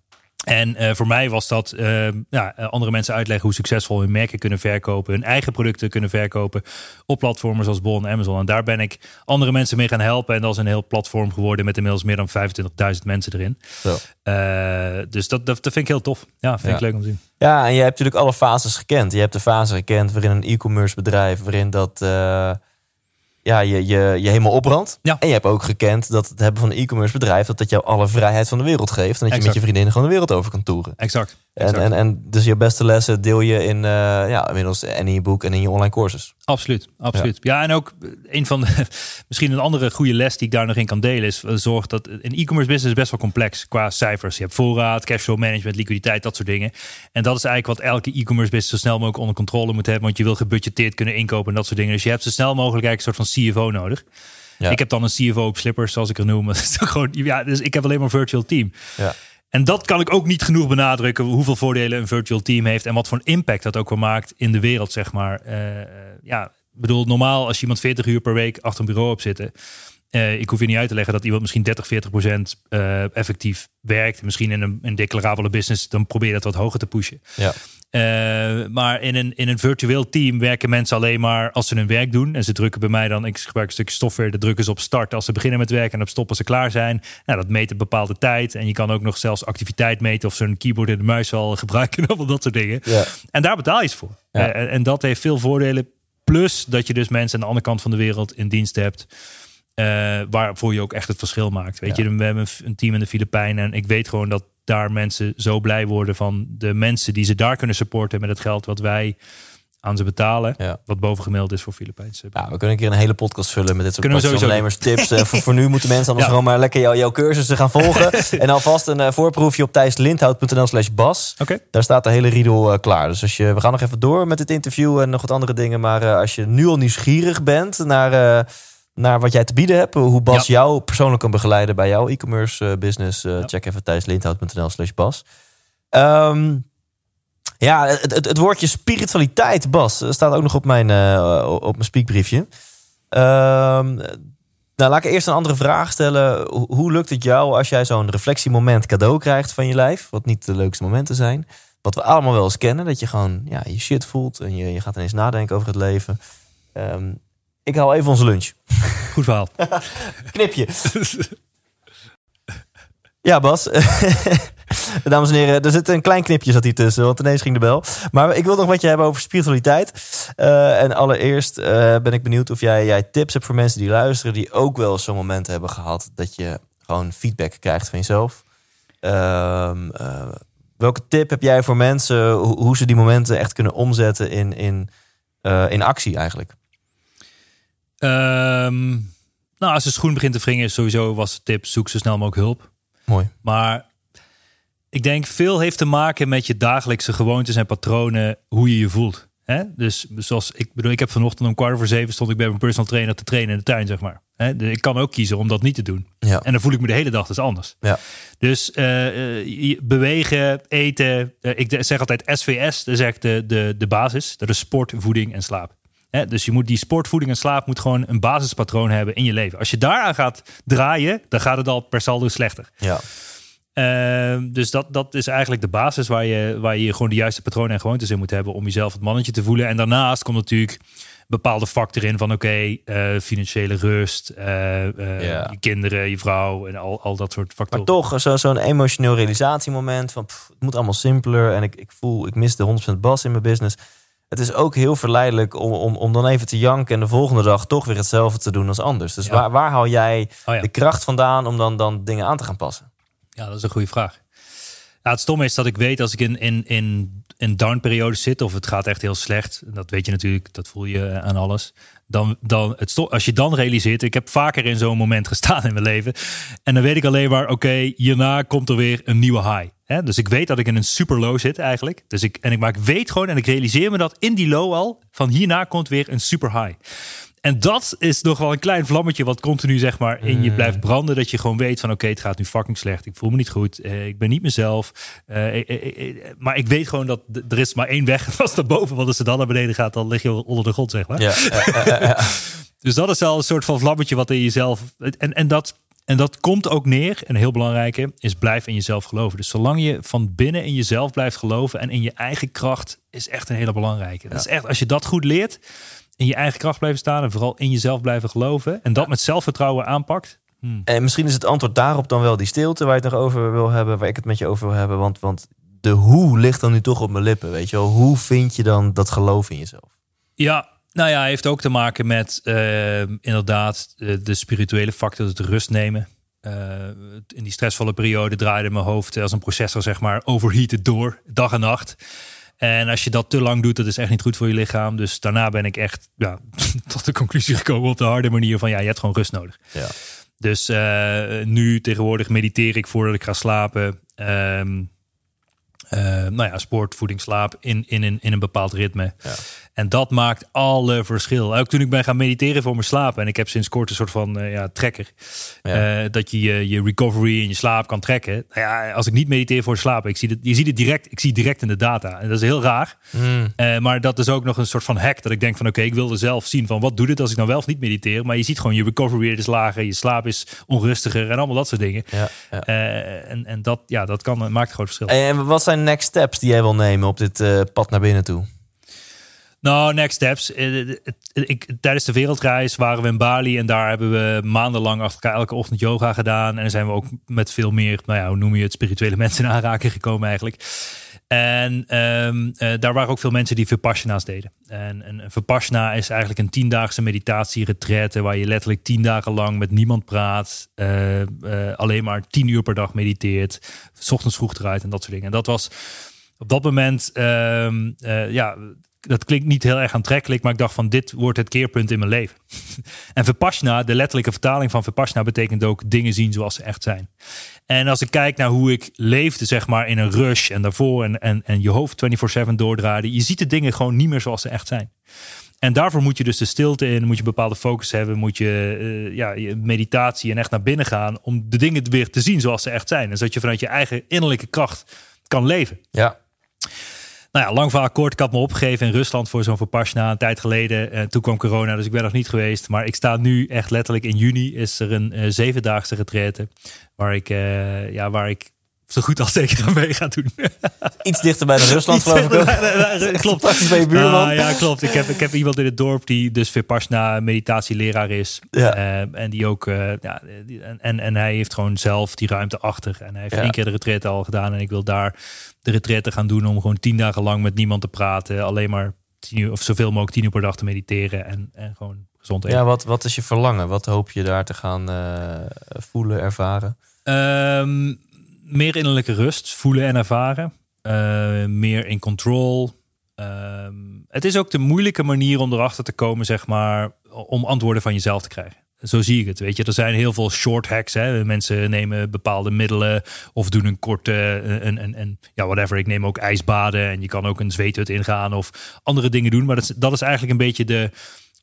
En eh, voor mij was dat eh, ja, eh, andere mensen uitleggen hoe succesvol hun merken kunnen verkopen, hun eigen producten kunnen verkopen op platformen zoals Bol en Amazon. En daar ben ik andere mensen mee gaan helpen. En dat is een heel platform geworden met inmiddels meer dan 25.000 mensen erin. Zo. Dus dat, dat, dat vind ik heel tof. Ja, vind Ja. ik leuk om te zien. Ja, en je hebt natuurlijk alle fases gekend. Je hebt de fase gekend waarin een e-commerce bedrijf, waarin dat ja, je, je, je helemaal opbrandt. Ja. En je hebt ook gekend dat het hebben van een e-commerce bedrijf, dat dat jou alle vrijheid van de wereld geeft. En dat je met je vriendinnen gewoon de wereld over kan toeren. Exact. En, exact. en, en dus je beste lessen deel je in, eh, ja, inmiddels en in je boek en in je online courses. Absoluut, absoluut. Ja. en ook een van de, misschien een andere goede les die ik daar nog in kan delen is eh, zorg dat een e-commerce business is best wel complex qua cijfers. Je hebt voorraad, cashflow management, liquiditeit, dat soort dingen. En dat is eigenlijk wat elke e-commerce business zo snel mogelijk onder controle moet hebben, want je wil gebudgeteerd kunnen inkopen en dat soort dingen. Dus je hebt zo snel mogelijk eigenlijk een soort van CFO nodig. Ja. Ik heb dan een CFO op slippers, zoals ik er noem. Dat is toch gewoon, ja, dus ik heb alleen maar een virtual team. Ja. En dat kan ik ook niet genoeg benadrukken, hoeveel voordelen een virtual team heeft en wat voor een impact dat ook wel maakt in de wereld, zeg maar. Eh, eh, ja, bedoel, normaal als je iemand 40 uur per week achter een bureau op zitten, eh, ik hoef je niet uit te leggen dat iemand misschien 30, 40 procent eh, effectief werkt. Misschien in een, een declarabele business, dan probeer je dat wat hoger te pushen. Ja. Eh, maar in een, in een virtueel team werken mensen alleen maar als ze hun werk doen. En ze drukken bij mij dan, ik gebruik een stukje software, de drukken ze op start als ze beginnen met werken en op stop als ze klaar zijn. Nou, dat meet een bepaalde tijd. En je kan ook nog zelfs activiteit meten of ze een keyboard en de muis al gebruiken of dat soort dingen. Ja. En daar betaal je het voor. Ja. En dat heeft veel voordelen. Plus dat je dus mensen aan de andere kant van de wereld in dienst hebt. eh, waarvoor je ook echt het verschil maakt. Weet Ja. je, we hebben een team in de Filipijnen. En ik weet gewoon dat daar mensen zo blij worden van de mensen die ze daar kunnen supporten met het geld wat wij aan ze betalen. Ja. Wat bovengemiddeld is voor Filipijnse. Ja, we kunnen een keer een hele podcast vullen met dit soort we sowieso ondernemerstips. Eh, voor, voor nu moeten mensen anders Ja. gewoon maar lekker jou, jouw cursussen gaan volgen. en alvast een eh, voorproefje op thijslindhout.nl slash bas. Oké. Daar staat de hele riedel eh, klaar. Dus als je, we gaan nog even door met dit interview en nog wat andere dingen. Maar als je nu al nieuwsgierig bent naar, naar wat jij te bieden hebt. Hoe Bas jou persoonlijk kan begeleiden bij jouw e-commerce business. Ja. Check even thijslindhout.nl slash bas. Ehm, ja, het, het, het woordje spiritualiteit, Bas, eh, staat ook nog op mijn, eh, op mijn speakbriefje. Ehm, nou, laat ik eerst een andere vraag stellen. Hoe, hoe lukt het jou als jij zo'n reflectiemoment cadeau krijgt van je lijf? Wat niet de leukste momenten zijn. Wat we allemaal wel eens kennen. Dat je gewoon ja, je shit voelt en je, je gaat ineens nadenken over het leven. Ehm, ik haal even onze lunch. Goed verhaal. Knipje. Ja, Bas. Dames en heren, er zit een klein knipje zat hier tussen, want ineens ging de bel. Maar ik wil nog wat je hebben over spiritualiteit. Eh, en allereerst eh, ben ik benieuwd of jij, jij tips hebt voor mensen die luisteren, die ook wel zo'n moment hebben gehad dat je gewoon feedback krijgt van jezelf. Ehm, eh, welke tip heb jij voor mensen hoe, hoe ze die momenten echt kunnen omzetten in, in, in actie eigenlijk? Ehm, nou, als de schoen begint te wringen, sowieso was de tip: zoek zo snel mogelijk hulp. Mooi. Maar ik denk veel heeft te maken met je dagelijkse gewoontes en patronen, hoe je je voelt. Hè? Dus zoals ik bedoel, ik heb vanochtend om kwart voor zeven stond ik bij mijn personal trainer te trainen in de tuin, zeg maar. Hè? Dus ik kan ook kiezen om dat niet te doen. Ja. En dan voel ik me de hele dag dus anders. Ja. Dus eh, eh, bewegen, eten. eh, ik zeg altijd SVS, dat is echt de, de, de basis. Dat is sport, voeding en slaap. Dus je moet die sport, voeding en slaap moet gewoon een basispatroon hebben in je leven. Als je daaraan gaat draaien, dan gaat het al per saldo slechter. Ja. Ehm, dus dat, dat is eigenlijk de basis waar je, waar je gewoon de juiste patronen en gewoontes in moet hebben om jezelf het mannetje te voelen. En daarnaast komt natuurlijk bepaalde factor in van oké, eh, financiële rust, eh, eh, Ja. je kinderen, je vrouw en al, al dat soort Maar factoren. toch, zo- zo'n emotioneel realisatiemoment van pff, het moet allemaal simpeler en ik, ik voel, ik mis de 100% bas in mijn business. Het is ook heel verleidelijk om, om, om dan even te janken en de volgende dag toch weer hetzelfde te doen als anders. Dus Ja. waar, waar haal jij Oh ja. de kracht vandaan om dan, dan dingen aan te gaan passen? Ja, dat is een goede vraag. Ja, het stomme is dat ik weet als ik in, in, in, in downperiodes zit of het gaat echt heel slecht, dat weet je natuurlijk, dat voel je eh, aan alles. Dan, dan het als je dan realiseert, ik heb vaker in zo'n moment gestaan in mijn leven. En dan weet ik alleen maar, oké, hierna komt er weer een nieuwe high. Hè? Dus ik weet dat ik in een super low zit eigenlijk. Dus ik, en ik, maar ik weet gewoon en ik realiseer me dat in die low al, van hierna komt weer een super high. En dat is nog wel een klein vlammetje wat continu zeg maar in je blijft branden. Dat je gewoon weet van oké, het gaat nu fucking slecht. Ik voel me niet goed. eh, ik ben niet mezelf. Eh, eh, eh, maar ik weet gewoon dat er is maar één weg. Is naar boven. Want als het dan naar beneden gaat, dan lig je onder de grond zeg maar. Ja, Dus dat is wel een soort van vlammetje wat in jezelf... En, en, dat, en dat komt ook neer, en een heel belangrijke, is blijf in jezelf geloven. Dus zolang je van binnen in jezelf blijft geloven en in je eigen kracht, is echt een hele belangrijke. Dat is echt, als je dat goed leert, in je eigen kracht blijven staan en vooral in jezelf blijven geloven en dat met zelfvertrouwen aanpakt. hmm. En misschien is het antwoord daarop dan wel die stilte waar je het nog over wil hebben, waar ik het met je over wil hebben. Want, want de hoe ligt dan nu toch op mijn lippen, weet je wel. Hoe vind je dan dat geloof in jezelf? Ja, nou ja, heeft ook te maken met eh, inderdaad de, de spirituele factor, het rust nemen. Eh, in die stressvolle periode draaide mijn hoofd als een processor, zeg maar, overheated door, dag en nacht. En als je dat te lang doet, dat is echt niet goed voor je lichaam. Dus daarna ben ik echt ja, tot de conclusie gekomen op de harde manier van ja, je hebt gewoon rust nodig. Ja. Dus eh, nu tegenwoordig mediteer ik voordat ik ga slapen. Ehm, eh, nou ja, sport, voeding, slaap in, in, in, in een bepaald ritme. Ja. En dat maakt alle verschil. Ook toen ik ben gaan mediteren voor mijn slaap. En ik heb sinds kort een soort van eh, ja, trekker. Ja. Eh, dat je, je je recovery en je slaap kan trekken. Nou ja, als ik niet mediteer voor slaap, ik zie het, je ziet het direct, ik zie het direct in de data. En dat is heel raar. Hmm. Maar dat is ook nog een soort van hack. Dat ik denk van oké, ik wilde zelf zien van wat doet het als ik nou wel of niet mediteer. Maar je ziet gewoon je recovery is lager, je slaap is onrustiger en allemaal dat soort dingen. Ja, en en dat, ja, dat kan, maakt een groot verschil. En wat zijn next steps die jij wil nemen op dit eh, pad naar binnen toe? Nou, next steps. Eh, het- Ik, tijdens de wereldreis waren we in Bali en daar hebben we maandenlang achter elkaar elke ochtend yoga gedaan. En dan zijn we ook met veel meer, nou ja, hoe noem je het, spirituele mensen in aanraking gekomen eigenlijk. En ehm, eh, daar waren ook veel mensen die Vipassana's deden. En, en een Vipassana is eigenlijk een tiendaagse meditatie-retraite waar je letterlijk tien dagen lang met niemand praat. eh, eh, alleen maar tien uur per dag mediteert. 's ochtends vroeg eruit en dat soort dingen. En dat was op dat moment, ehm, eh, ja, dat klinkt niet heel erg aantrekkelijk, maar ik dacht van dit wordt het keerpunt in mijn leven. en Vipassana, de letterlijke vertaling van Vipassana, betekent ook dingen zien zoals ze echt zijn. En als ik kijk naar hoe ik leefde, zeg maar, in een rush en daarvoor en, en, en je hoofd 24-7 doordraaide, je ziet de dingen gewoon niet meer zoals ze echt zijn. En daarvoor moet je dus de stilte in, moet je bepaalde focus hebben, moet je, eh, ja, je meditatie en echt naar binnen gaan om de dingen weer te zien zoals ze echt zijn. En zodat je vanuit je eigen innerlijke kracht kan leven. Ja. Nou ja, lang verhaal kort. Ik had me opgegeven in Rusland voor zo'n Vipassana een tijd geleden. En toen kwam corona, dus ik ben nog niet geweest. Maar ik sta nu echt letterlijk in juni is er een eh, zevendaagse retraite. Waar ik, eh, ja, waar ik zo goed als zeker aan mee ga doen. Iets dichter bij de Rusland, geloof ik ook. klopt. Bij je buurman. Ah, ja, klopt. Ik heb, ik heb iemand in het dorp die dus Vipassana meditatieleraar is. Ja. Eh, en die ook, eh, ja, die- en, en hij heeft gewoon zelf die ruimte achter. En hij heeft Ja. één keer de retreat al gedaan. En ik wil daar de retreat gaan doen om gewoon tien dagen lang met niemand te praten. Alleen maar tien uur, of zoveel mogelijk tien uur per dag te mediteren. En, en gewoon gezond eten. Ja, wat, wat is je verlangen? Wat hoop je daar te gaan eh, voelen, ervaren? Ehm, meer innerlijke rust voelen en ervaren. Eh, meer in control. Ehm, het is ook de moeilijke manier om erachter te komen, zeg maar, om antwoorden van jezelf te krijgen. Zo zie ik het. Weet je, er zijn heel veel short hacks. Hè. Mensen nemen bepaalde middelen of doen een korte, een, een, een, ja, whatever. Ik neem ook ijsbaden en je kan ook een zweethut ingaan of andere dingen doen. Maar dat is, dat is eigenlijk een beetje de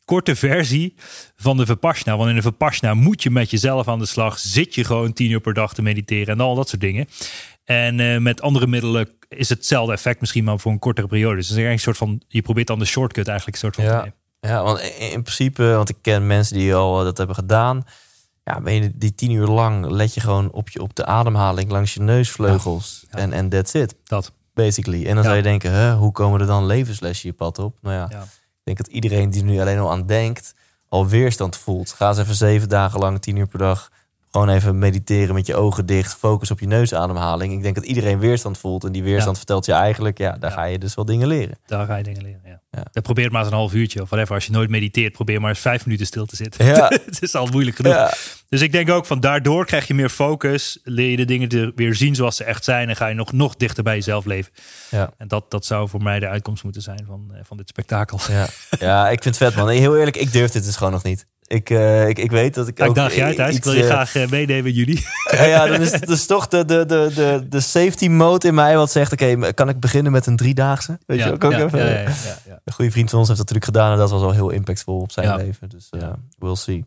korte versie van de Vipassana. Want in de Vipassana moet je met jezelf aan de slag. Zit je gewoon tien uur per dag te mediteren en al dat soort dingen. En eh, met andere middelen is hetzelfde effect misschien maar voor een kortere periode. Dus het is eigenlijk een soort van, je probeert dan de shortcut eigenlijk een soort van te Ja. nemen. Ja, want in in principe, want ik ken mensen die al eh, dat hebben gedaan. Ja, ben je die tien uur lang let je gewoon op, je, op de ademhaling langs je neusvleugels. Ja. En en that's it, Dat. basically. En dan Ja. zou je denken, hè, hoe komen er dan levenslessen je pad op? Nou ja, Ja. Ik denk dat iedereen die nu alleen al aan denkt, al weerstand voelt. Ga eens even zeven dagen lang, tien uur per dag, gewoon even mediteren met je ogen dicht. Focus op je neusademhaling. Ik denk dat iedereen weerstand voelt. En die weerstand Ja. vertelt je eigenlijk, ja, daar Ja. ga je dus wel dingen leren. Daar ga je dingen leren. Ja. Ja. Ja, probeer het maar eens een half uurtje of whatever. Als je nooit mediteert, probeer maar eens vijf minuten stil te zitten. Ja. het is al moeilijk genoeg. Dus ik denk ook van daardoor krijg je meer focus. Leer je de dingen weer zien zoals ze echt zijn. En ga je nog, nog dichter bij jezelf leven. Ja. En dat, dat zou voor mij de uitkomst moeten zijn van, eh, van dit spektakel. Ja. ja, ik vind het vet man. Heel eerlijk, ik durf dit dus gewoon nog niet. Ik, eh, ik, ik weet dat ik Ja, ik ook daag je uit. Ik wil je eh, graag eh, meenemen jullie. Ja, ja, dan is het dus toch de, de, de, de, de safety mode in mij wat zegt... oké, kan ik beginnen met een driedaagse? Weet je, ja, ik ja, even. Een goede vriend van ons heeft dat natuurlijk gedaan... en dat was al heel impactvol op zijn leven. Dus Ja. we'll see.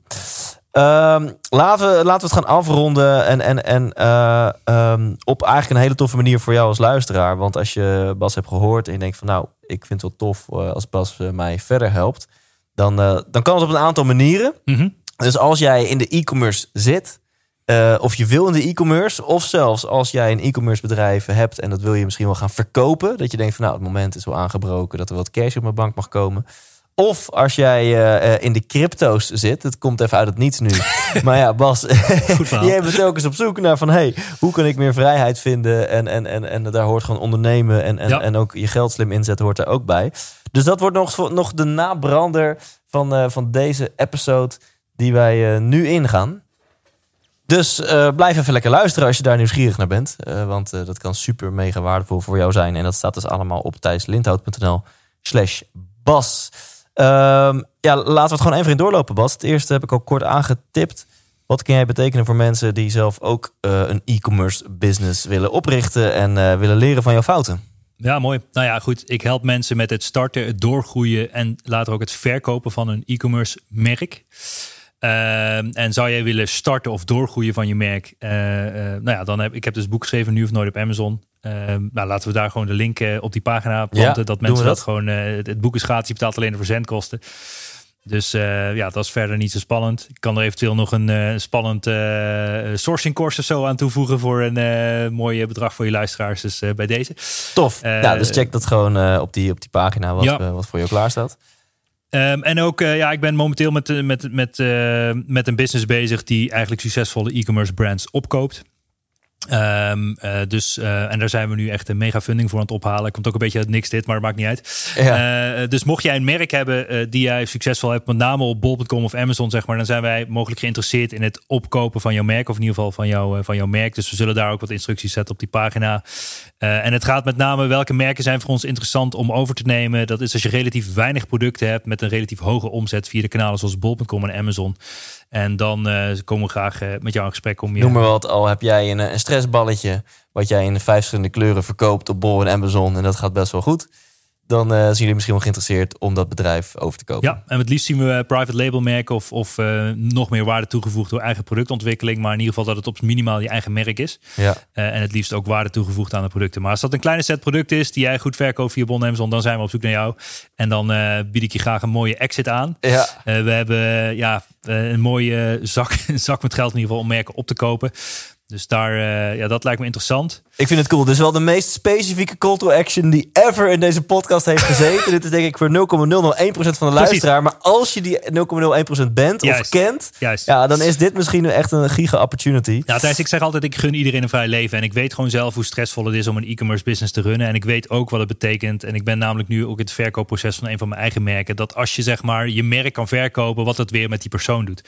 Ehm, laten, we, laten we het gaan afronden. En, en, en eh, ehm, op eigenlijk een hele toffe manier voor jou als luisteraar. Want als je Bas hebt gehoord en je denkt van... nou, ik vind het wel tof eh, als Bas eh, mij verder helpt... Dan, dan kan het op een aantal manieren. Mhm. Dus als jij in de e-commerce zit, of je wil in de e-commerce, of zelfs als jij een e-commerce bedrijf hebt en dat wil je misschien wel gaan verkopen, dat je denkt van nou, het moment is wel aangebroken dat er wat cash op mijn bank mag komen. Of als jij eh, eh, in de crypto's zit, het komt even uit het niets nu. maar ja, Bas, jij bent telkens op zoek naar van hey, hoe kan ik meer vrijheid vinden? En, en, en, en daar hoort gewoon ondernemen en, en, Ja. en ook je geld slim inzetten hoort daar ook bij. Dus dat wordt nog, nog de nabrander van, eh, van deze episode die wij nu ingaan. Dus blijf even lekker luisteren als je daar nieuwsgierig naar bent. Want dat kan super mega waardevol voor jou zijn. En dat staat dus allemaal op thijslindhout.nl slash bas. Ehm, ja, laten we het gewoon even in doorlopen, Bas. Het eerste heb ik al kort aangetipt. Wat kan jij betekenen voor mensen die zelf ook eh, een e-commerce business willen oprichten en eh, willen leren van jouw fouten? Ja, mooi. Nou ja, goed. Ik help mensen met het starten, het doorgroeien en later ook het verkopen van een e-commerce merk. Ehm, en zou jij willen starten of doorgroeien van je merk? Uh, nou ja, dan heb ik heb dus boek geschreven, nu of nooit op Amazon. Ehm, nou, laten we daar gewoon de link op die pagina planten. dat mensen dat? gewoon. het boek is gratis, je betaalt alleen de verzendkosten. Dus ja, dat is verder niet zo spannend. Ik kan er eventueel nog een spannend sourcing course of zo aan toevoegen voor een mooi bedrag voor je luisteraars. Dus bij deze. Tof. ja, dus check dat gewoon op, die, op die pagina wat, wat voor jou klaar staat. Um, en ook, uh, ja, ik ben momenteel met, met, met, uh, met een business bezig die eigenlijk succesvolle e-commerce brands opkoopt. Um, uh, dus, uh, en daar zijn we nu echt een mega funding voor aan het ophalen. Komt ook een beetje uit niks dit, maar het maakt niet uit. Ja. Uh, dus mocht jij een merk hebben die jij succesvol hebt, met name op bol.com of Amazon, zeg maar, dan zijn wij mogelijk geïnteresseerd in het opkopen van jouw merk, of in ieder geval van, jou, van jouw merk. Dus we zullen daar ook wat instructies zetten op die pagina. en het gaat met name welke merken zijn voor ons interessant om over te nemen. Dat is als je relatief weinig producten hebt met een relatief hoge omzet via de kanalen zoals bol.com en Amazon. En dan uh, komen we graag uh, met jou in gesprek om je... Noem maar wat, al heb jij een, een stressballetje... wat jij in vijf verschillende kleuren verkoopt op Bol en Amazon... en dat gaat best wel goed dan uh, zijn jullie misschien wel geïnteresseerd om dat bedrijf over te kopen. Ja, en het liefst zien we private label merken of, of uh, nog meer waarde toegevoegd door eigen productontwikkeling. Maar in ieder geval dat het op minimaal je eigen merk is. Ja. Uh, en het liefst ook waarde toegevoegd aan de producten. Maar als dat een kleine set producten is die jij goed verkoopt via Bon Amazon, dan zijn we op zoek naar jou. En dan bied ik je graag een mooie exit aan. Ja. we hebben ja, een mooie zak, zak met geld in ieder geval om merken op te kopen. Dus daar, uh, ja, dat lijkt me interessant. Ik vind het cool. Dit is wel de meest specifieke call to action die ever in deze podcast heeft gezeten. Dit is denk ik voor 0,001% van de luisteraar. Maar als je die 0,01% bent of kent, Juist. Ja, dan is dit misschien echt een giga opportunity. Ja, Thijs, ik zeg altijd, ik gun iedereen een vrij leven. En ik weet gewoon zelf hoe stressvol het is om een e-commerce business te runnen. En ik weet ook wat het betekent. En ik ben namelijk nu ook in het verkoopproces van een van mijn eigen merken. Dat als je zeg maar je merk kan verkopen, wat het weer met die persoon doet.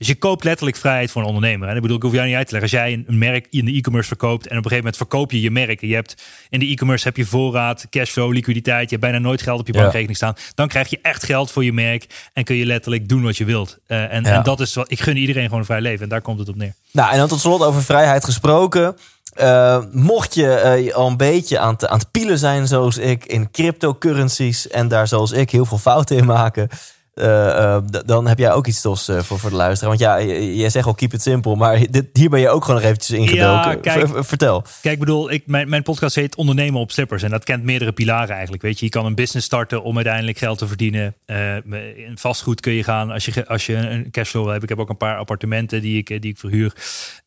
Dus je koopt letterlijk vrijheid voor een ondernemer. En ik bedoel, ik hoef jou niet uit te leggen. Als jij een merk in de e-commerce verkoopt en op een gegeven moment verkoop je je merk. Je hebt in de e-commerce heb je voorraad, cashflow, liquiditeit. Je hebt bijna nooit geld op je bankrekening staan. Dan krijg je echt geld voor je merk en kun je letterlijk doen wat je wilt. Uh, en, en dat is wat ik gun iedereen gewoon een vrij leven. En daar komt het op neer. Nou, en dan tot slot over vrijheid gesproken. Uh, mocht je uh, al een beetje aan, te, aan het pielen zijn, zoals ik, in cryptocurrencies en daar zoals ik heel veel fouten in maken. Uh, dan heb jij ook iets tofs uh, voor, voor de luisteraar. Want ja, jij zegt al keep it simple, maar dit, hier ben je ook gewoon nog eventjes ingedoken. Ja, kijk, vertel. Kijk, ik bedoel, ik, mijn, mijn podcast heet Ondernemen op Slippers. En dat kent meerdere pilaren eigenlijk. Weet je, je kan een business starten om uiteindelijk geld te verdienen. in vastgoed kun je gaan als je, als je een cashflow hebt. Ik heb ook een paar appartementen die ik, die ik verhuur.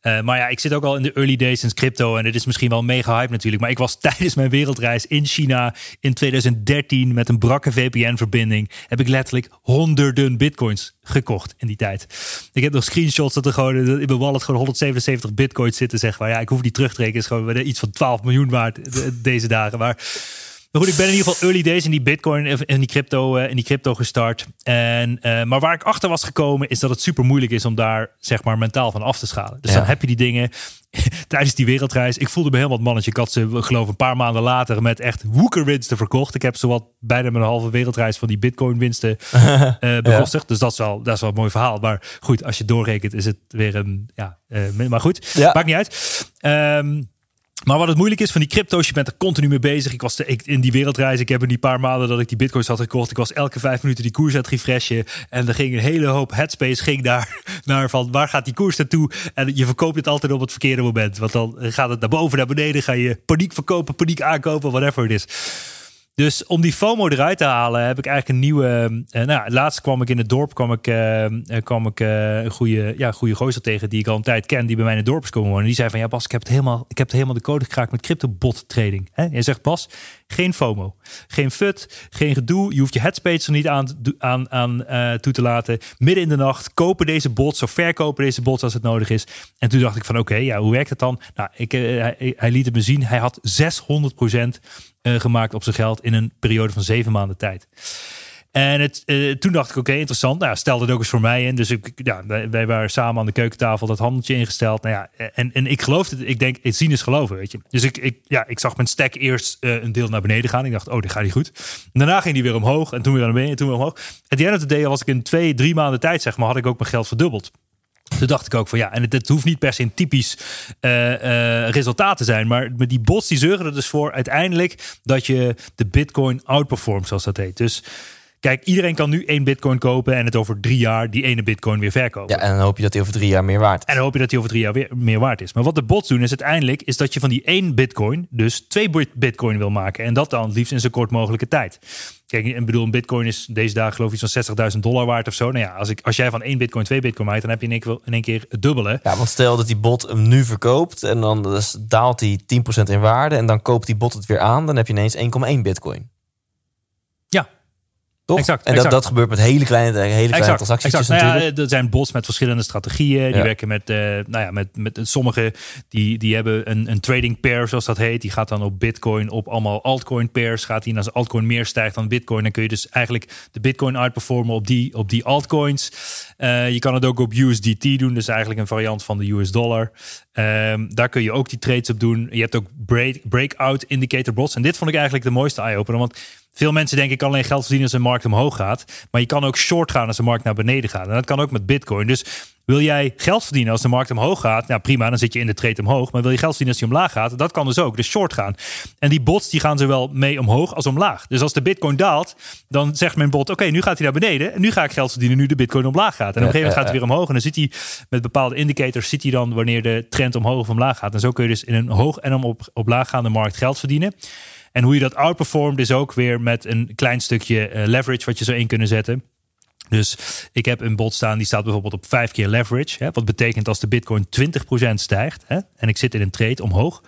maar ja, ik zit ook al in de early days in crypto. En het is misschien wel mega hype natuurlijk. Maar ik was tijdens mijn wereldreis in China in 2013 met een brakke VPN-verbinding. Heb ik letterlijk honderden bitcoins gekocht in die tijd. Ik heb nog screenshots dat er gewoon in mijn wallet gewoon 177 bitcoins zitten. Zeg maar ja, ik hoef die terug te rekenen. Is gewoon iets van 12 miljoen waard deze dagen. Maar maar goed, ik ben in ieder geval early days in die bitcoin en die crypto, uh, in die crypto gestart. En, uh, maar waar ik achter was gekomen is dat het super moeilijk is om daar zeg maar mentaal van af te schalen. Dus dan heb je die dingen tijdens die wereldreis. Ik voelde me helemaal het mannetje. Ik had ze geloof een paar maanden later met echt woekerwinsten verkocht. Ik heb zowat bijna mijn halve wereldreis van die bitcoin winsten uh, bekostigd. Dus dat is, wel, dat is wel een mooi verhaal. Maar goed, als je doorrekent is het weer een... Ja, maar goed, ja. maakt niet uit. Um, maar wat het moeilijk is van die crypto's, je bent er continu mee bezig. Ik was in die wereldreis, ik heb in die paar maanden dat ik die bitcoins had gekocht, ik was elke vijf minuten die koers aan het refreshen. En er ging een hele hoop headspace ging daar naar van waar gaat die koers naartoe? En je verkoopt het altijd op het verkeerde moment. Want dan gaat het naar boven, naar beneden, ga je paniek verkopen, paniek aankopen, whatever het is. Dus om die FOMO eruit te halen, heb ik eigenlijk een nieuwe. Uh, nou, laatst kwam ik in het dorp, kwam ik, uh, kwam ik een goede, ja, goede gozer tegen die ik al een tijd ken, die bij mij in het dorp is komen wonen. Die zei van ja, Bas, ik heb het helemaal, ik heb het helemaal de code gekraakt met crypto-bot trading. Hè? Je zegt Bas, geen FOMO, geen FUT, geen gedoe. Je hoeft je headspace er niet aan, aan, aan toe te laten. Midden in de nacht kopen deze bots of verkopen deze bots als het nodig is. En toen dacht ik van oké, ja, hoe werkt het dan? Nou, ik, hij, hij liet het me zien. Hij had 600 uh, gemaakt op zijn geld in een periode van zeven maanden tijd. En het, uh, toen dacht ik, oké, interessant. Nou, stel dat ook eens voor mij in. Dus ik, ja, wij, waren samen aan de keukentafel dat handeltje ingesteld. Nou ja, en, en ik geloofde. Ik denk, het zien is geloven, weet je. Dus ik, ik, ja, ik zag mijn stack eerst uh, een deel naar beneden gaan. Ik dacht, oh, dit gaat niet goed. Daarna ging die weer omhoog en toen weer naar beneden en toen weer omhoog. Het die end of the day was ik in twee, drie maanden tijd, zeg maar, had ik ook mijn geld verdubbeld. Toen dacht ik ook van ja, en het, het hoeft niet per se een typisch uh, resultaat te zijn. Maar die bots die zorgen er dus voor uiteindelijk dat je de bitcoin outperformt, zoals dat heet. Dus Kijk, iedereen kan nu één bitcoin kopen en het over drie jaar die ene bitcoin weer verkopen. Ja, en dan hoop je dat hij over drie jaar meer waard is. En dan hoop je dat hij over drie jaar weer meer waard is. Maar wat de bots doen is uiteindelijk is dat je van die één bitcoin dus twee bitcoin wil maken. En dat dan liefst in zo kort mogelijke tijd. Kijk, ik bedoel, een bitcoin is deze dagen geloof ik zo'n 60.000 dollar waard of zo. Nou ja, als, ik, als jij van één bitcoin twee bitcoin maakt, dan heb je in één, keer, in één keer het dubbele. Ja, want stel dat die bot hem nu verkoopt en dan dus daalt hij 10% in waarde en dan koopt die bot het weer aan, dan heb je ineens 1,1 bitcoin. Toch? Exact, en dat, dat gebeurt met hele kleine, hele kleine exact, transacties. Exact. Nou ja, er zijn bots met verschillende strategieën. Die werken met, uh, nou ja, met, met sommige die, die hebben een, een trading pair, zoals dat heet. Die gaat dan op Bitcoin, op allemaal altcoin pairs. Gaat die als altcoin meer stijgt dan Bitcoin, dan kun je dus eigenlijk de Bitcoin outperformen op die, op die altcoins. Uh, je kan het ook op USDT doen, dus eigenlijk een variant van de US dollar. Um, daar kun je ook die trades op doen. Je hebt ook break, breakout indicator bots. En dit vond ik eigenlijk de mooiste eye-opener, want veel mensen denken ik kan alleen geld verdienen als de markt omhoog gaat. Maar je kan ook short gaan als de markt naar beneden gaat. En dat kan ook met bitcoin. Dus wil jij geld verdienen als de markt omhoog gaat? Nou prima, dan zit je in de trade omhoog. Maar wil je geld verdienen als die omlaag gaat? Dat kan dus ook. Dus short gaan. En die bots die gaan zowel mee omhoog als omlaag. Dus als de bitcoin daalt, dan zegt mijn bot... oké, nu gaat hij naar beneden. En nu ga ik geld verdienen nu de bitcoin omlaag gaat. En op een gegeven moment gaat hij weer omhoog. En dan ziet hij met bepaalde indicators... ziet hij dan wanneer de trend omhoog of omlaag gaat. En zo kun je dus in een hoog en om op, op markt geld verdienen. En hoe je dat outperformt is ook weer met een klein stukje uh, leverage wat je zo in kunnen zetten. Dus ik heb een bot staan die staat bijvoorbeeld op vijf keer leverage. Hè, wat betekent als de bitcoin 20% stijgt hè, en ik zit in een trade omhoog.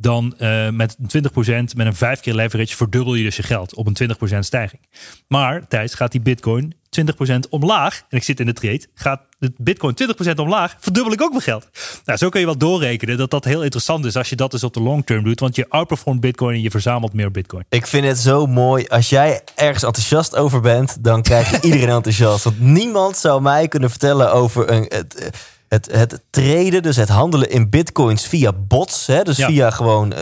Dan uh, met 20% met een vijf keer leverage verdubbel je dus je geld op een 20% stijging. Maar tijdens gaat die bitcoin 20% omlaag en ik zit in de trade, gaat de bitcoin 20% omlaag, verdubbel ik ook mijn geld. Nou, zo kun je wel doorrekenen dat dat heel interessant is als je dat dus op de long term doet, want je outperformt bitcoin en je verzamelt meer bitcoin. Ik vind het zo mooi. Als jij ergens enthousiast over bent, dan krijg je iedereen enthousiast. Want niemand zou mij kunnen vertellen over een... Het, het, het traden, dus het handelen in bitcoins via bots. Hè, dus via gewoon uh,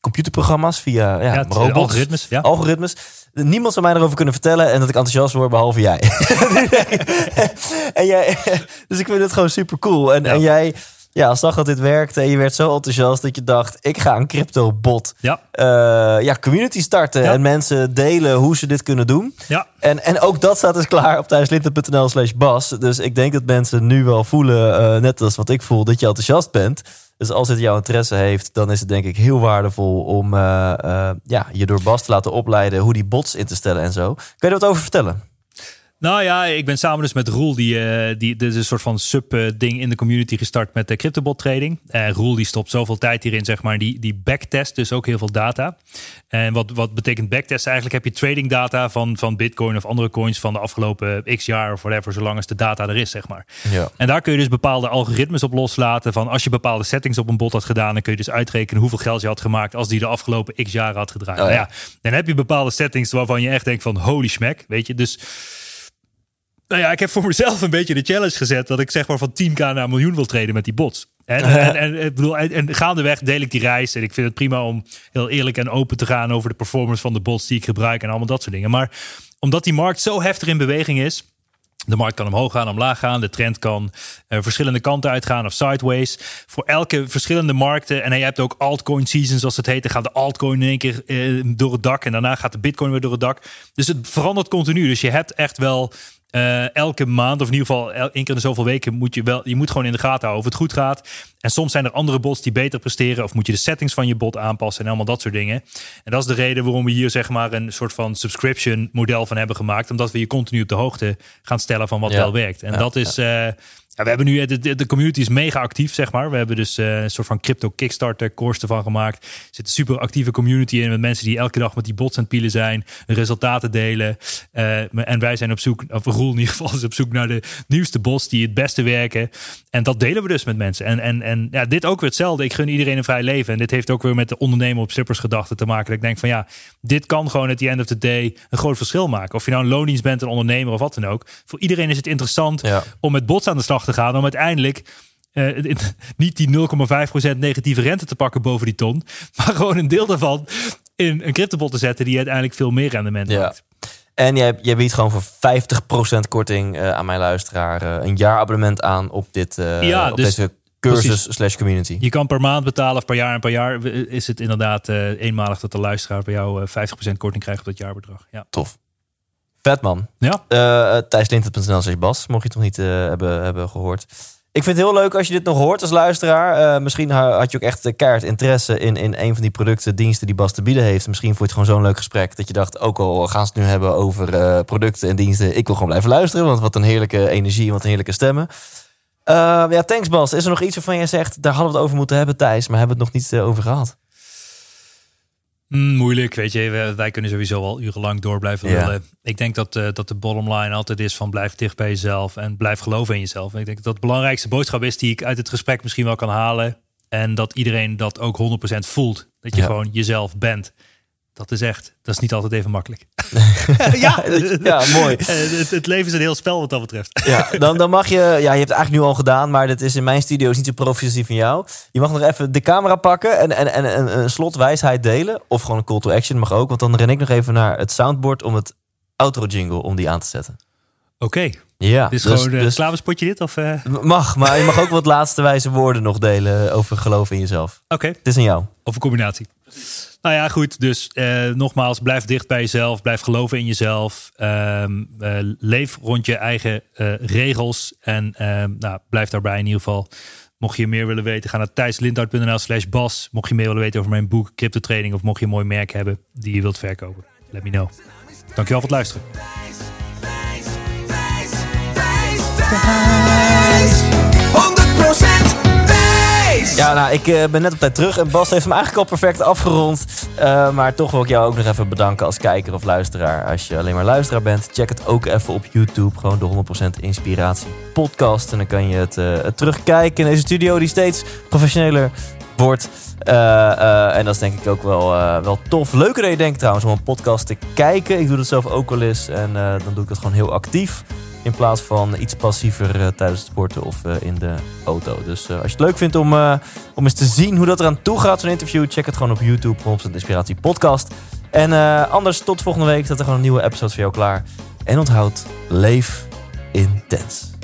computerprogramma's, via ja, ja robots, algoritmes. Ja. algoritmes. Niemand zou mij erover kunnen vertellen en dat ik enthousiast word, behalve jij. en jij dus ik vind het gewoon super cool. En, en jij ja, zag dat dit werkte en je werd zo enthousiast dat je dacht: ik ga een crypto bot, ja. Uh, ja, community starten en mensen delen hoe ze dit kunnen doen. Ja. En, en ook dat staat dus klaar op thuislinten.nl slash bas. Dus ik denk dat mensen nu wel voelen, uh, net als wat ik voel, dat je enthousiast bent. Dus als het jouw interesse heeft, dan is het denk ik heel waardevol om uh, ja, je door Bas te laten opleiden hoe die bots in te stellen en zo. Kan je er wat over vertellen? Nou ja, ik ben samen dus met Roel, die, uh, die is een soort van sub-ding in de community gestart met de CryptoBot trading. Uh, Roel die stopt zoveel tijd hierin, zeg maar, die, die backtest dus ook heel veel data. En wat, wat betekent backtest? Eigenlijk heb je trading data van, van Bitcoin of andere coins van de afgelopen x jaar of whatever, zolang als de data er is, zeg maar. Ja. En daar kun je dus bepaalde algoritmes op loslaten van als je bepaalde settings op een bot had gedaan, dan kun je dus uitrekenen hoeveel geld je had gemaakt als die de afgelopen x jaar had gedraaid. Oh, ja. Nou ja, dan heb je bepaalde settings waarvan je echt denkt van holy smack, weet je. Dus nou ja, ik heb voor mezelf een beetje de challenge gezet dat ik zeg maar van 10k naar een miljoen wil treden met die bots. En, en, en, en, bedoel, en, en gaandeweg deel ik die reis. En ik vind het prima om heel eerlijk en open te gaan over de performance van de bots die ik gebruik en allemaal dat soort dingen. Maar omdat die markt zo heftig in beweging is. De markt kan omhoog gaan, omlaag gaan. De trend kan uh, verschillende kanten uitgaan of sideways. Voor elke verschillende markten. En je hebt ook altcoin seasons, zoals het heet. Dan gaat de altcoin in één keer uh, door het dak. En daarna gaat de bitcoin weer door het dak. Dus het verandert continu. Dus je hebt echt wel uh, elke maand, of in ieder geval één keer in zoveel weken, moet je wel, je moet gewoon in de gaten houden of het goed gaat. En soms zijn er andere bots die beter presteren, of moet je de settings van je bot aanpassen en allemaal dat soort dingen. En dat is de reden waarom we hier zeg maar een soort van subscription model van hebben gemaakt, omdat we je continu op de hoogte gaan stellen van wat wel werkt. En dat is. Ja. Uh, ja, we hebben nu, de, de community is mega actief, zeg maar. We hebben dus uh, een soort van crypto Kickstarter course ervan gemaakt. Er zit een super actieve community in met mensen die elke dag met die bots aan het pielen zijn, resultaten delen. Uh, en wij zijn op zoek, of Roel in ieder geval is op zoek naar de nieuwste bots die het beste werken. En dat delen we dus met mensen. En, en, en ja, dit ook weer hetzelfde. Ik gun iedereen een vrij leven. En dit heeft ook weer met de ondernemer op slippers gedachte te maken. Dat ik denk van ja, dit kan gewoon at the end of the day een groot verschil maken. Of je nou een loondienst bent, een ondernemer of wat dan ook. Voor iedereen is het interessant ja. om met bots aan de slag te gaan om uiteindelijk uh, niet die 0,5% negatieve rente te pakken boven die ton, maar gewoon een deel daarvan in een cryptobot te zetten die uiteindelijk veel meer rendement ja. maakt. En jij, jij biedt gewoon voor 50% korting eh, aan mijn luisteraar eh, een jaarabonnement aan op, dit, eh, Ja, op dus- deze cursus precies. slash community. Je kan per maand betalen of per jaar en per jaar is het inderdaad eenmalig dat de luisteraar bij jou eh, 50% korting krijgt op dat jaarbedrag. Ja. Tof. Vet man. Ja. Uh, slash Bas, mocht je het nog niet hebben, hebben gehoord. Ik vind het heel leuk als je dit nog hoort als luisteraar. Eh, misschien ha- had je ook echt eh, keihard interesse in, in een van die producten, diensten die Bas te bieden heeft. Misschien vond je het gewoon zo'n leuk gesprek dat je dacht, ook al gaan ze het nu hebben over eh, producten en diensten, ik wil gewoon blijven luisteren, want wat een heerlijke energie, wat een heerlijke stemmen. Ja, thanks Bas. Is er nog iets waarvan jij zegt, daar hadden we het over moeten hebben Thijs, maar hebben we het nog niet over gehad? Mm, moeilijk, weet je. Wij, wij kunnen sowieso al urenlang door blijven Ja. lullen. Ik denk dat, eh, dat de bottom line altijd is van blijf dicht bij jezelf en blijf geloven in jezelf. En ik denk dat de belangrijkste boodschap is die ik uit het gesprek misschien wel kan halen. En dat iedereen dat ook 100% voelt. Dat je Ja. gewoon jezelf bent. Dat is echt, dat is niet altijd even makkelijk. ja, Ja, mooi. Eh, het, het leven is een heel spel wat dat betreft. Ja, dan, dan mag je... Ja, je hebt het eigenlijk nu al gedaan, maar dit is in mijn studio is niet zo professioneel van jou. Je mag nog even de camera pakken en, en, en, en een slotwijsheid delen. Of gewoon een call to action mag ook. Want dan ren ik nog even naar het soundboard om het outro jingle om die aan te zetten. Oké, Ja, dit is dus- gewoon een dus- reclamespotje dit? Of, eh? mag, maar je mag ook wat laatste wijze woorden nog delen over geloof in jezelf. Oké, Het is aan jou. Of een combinatie. Nou ja, goed. Dus eh, nogmaals, blijf dicht bij jezelf. Blijf geloven in jezelf. Ehm, eh, leef rond je eigen eh, regels. En ehm, nou, blijf daarbij in ieder geval. Mocht je meer willen weten, ga naar thijslindhout.nl slash bas. Mocht je meer willen weten over mijn boek Crypto Trading... of mocht je een mooi merk hebben die je wilt verkopen. Let me know. Dankjewel voor het luisteren. Thijs. 100% Thijs. Ja, nou, ik eh, ben net op tijd terug en Bas heeft hem eigenlijk al perfect afgerond. Eh, maar toch wil ik jou ook nog even bedanken als kijker of luisteraar. Als je alleen maar luisteraar bent, check het ook even op YouTube. Gewoon de 100% Inspiratie podcast. En dan kan je het, eh, het terugkijken in deze studio die steeds professioneler wordt. En dat is denk ik ook wel, wel tof. Leuker dan je denkt trouwens om een podcast te kijken. Ik doe dat zelf ook wel eens en dan doe ik dat gewoon heel actief. In plaats van iets passiever eh, tijdens het sporten of eh, in de auto. Dus eh, als je het leuk vindt om, om eens te zien hoe dat eraan toe gaat, zo'n interview, check het gewoon op YouTube. 100% Inspiratie Podcast. En anders tot volgende week staat er gewoon een nieuwe episode voor jou klaar. En onthoud, leef intens.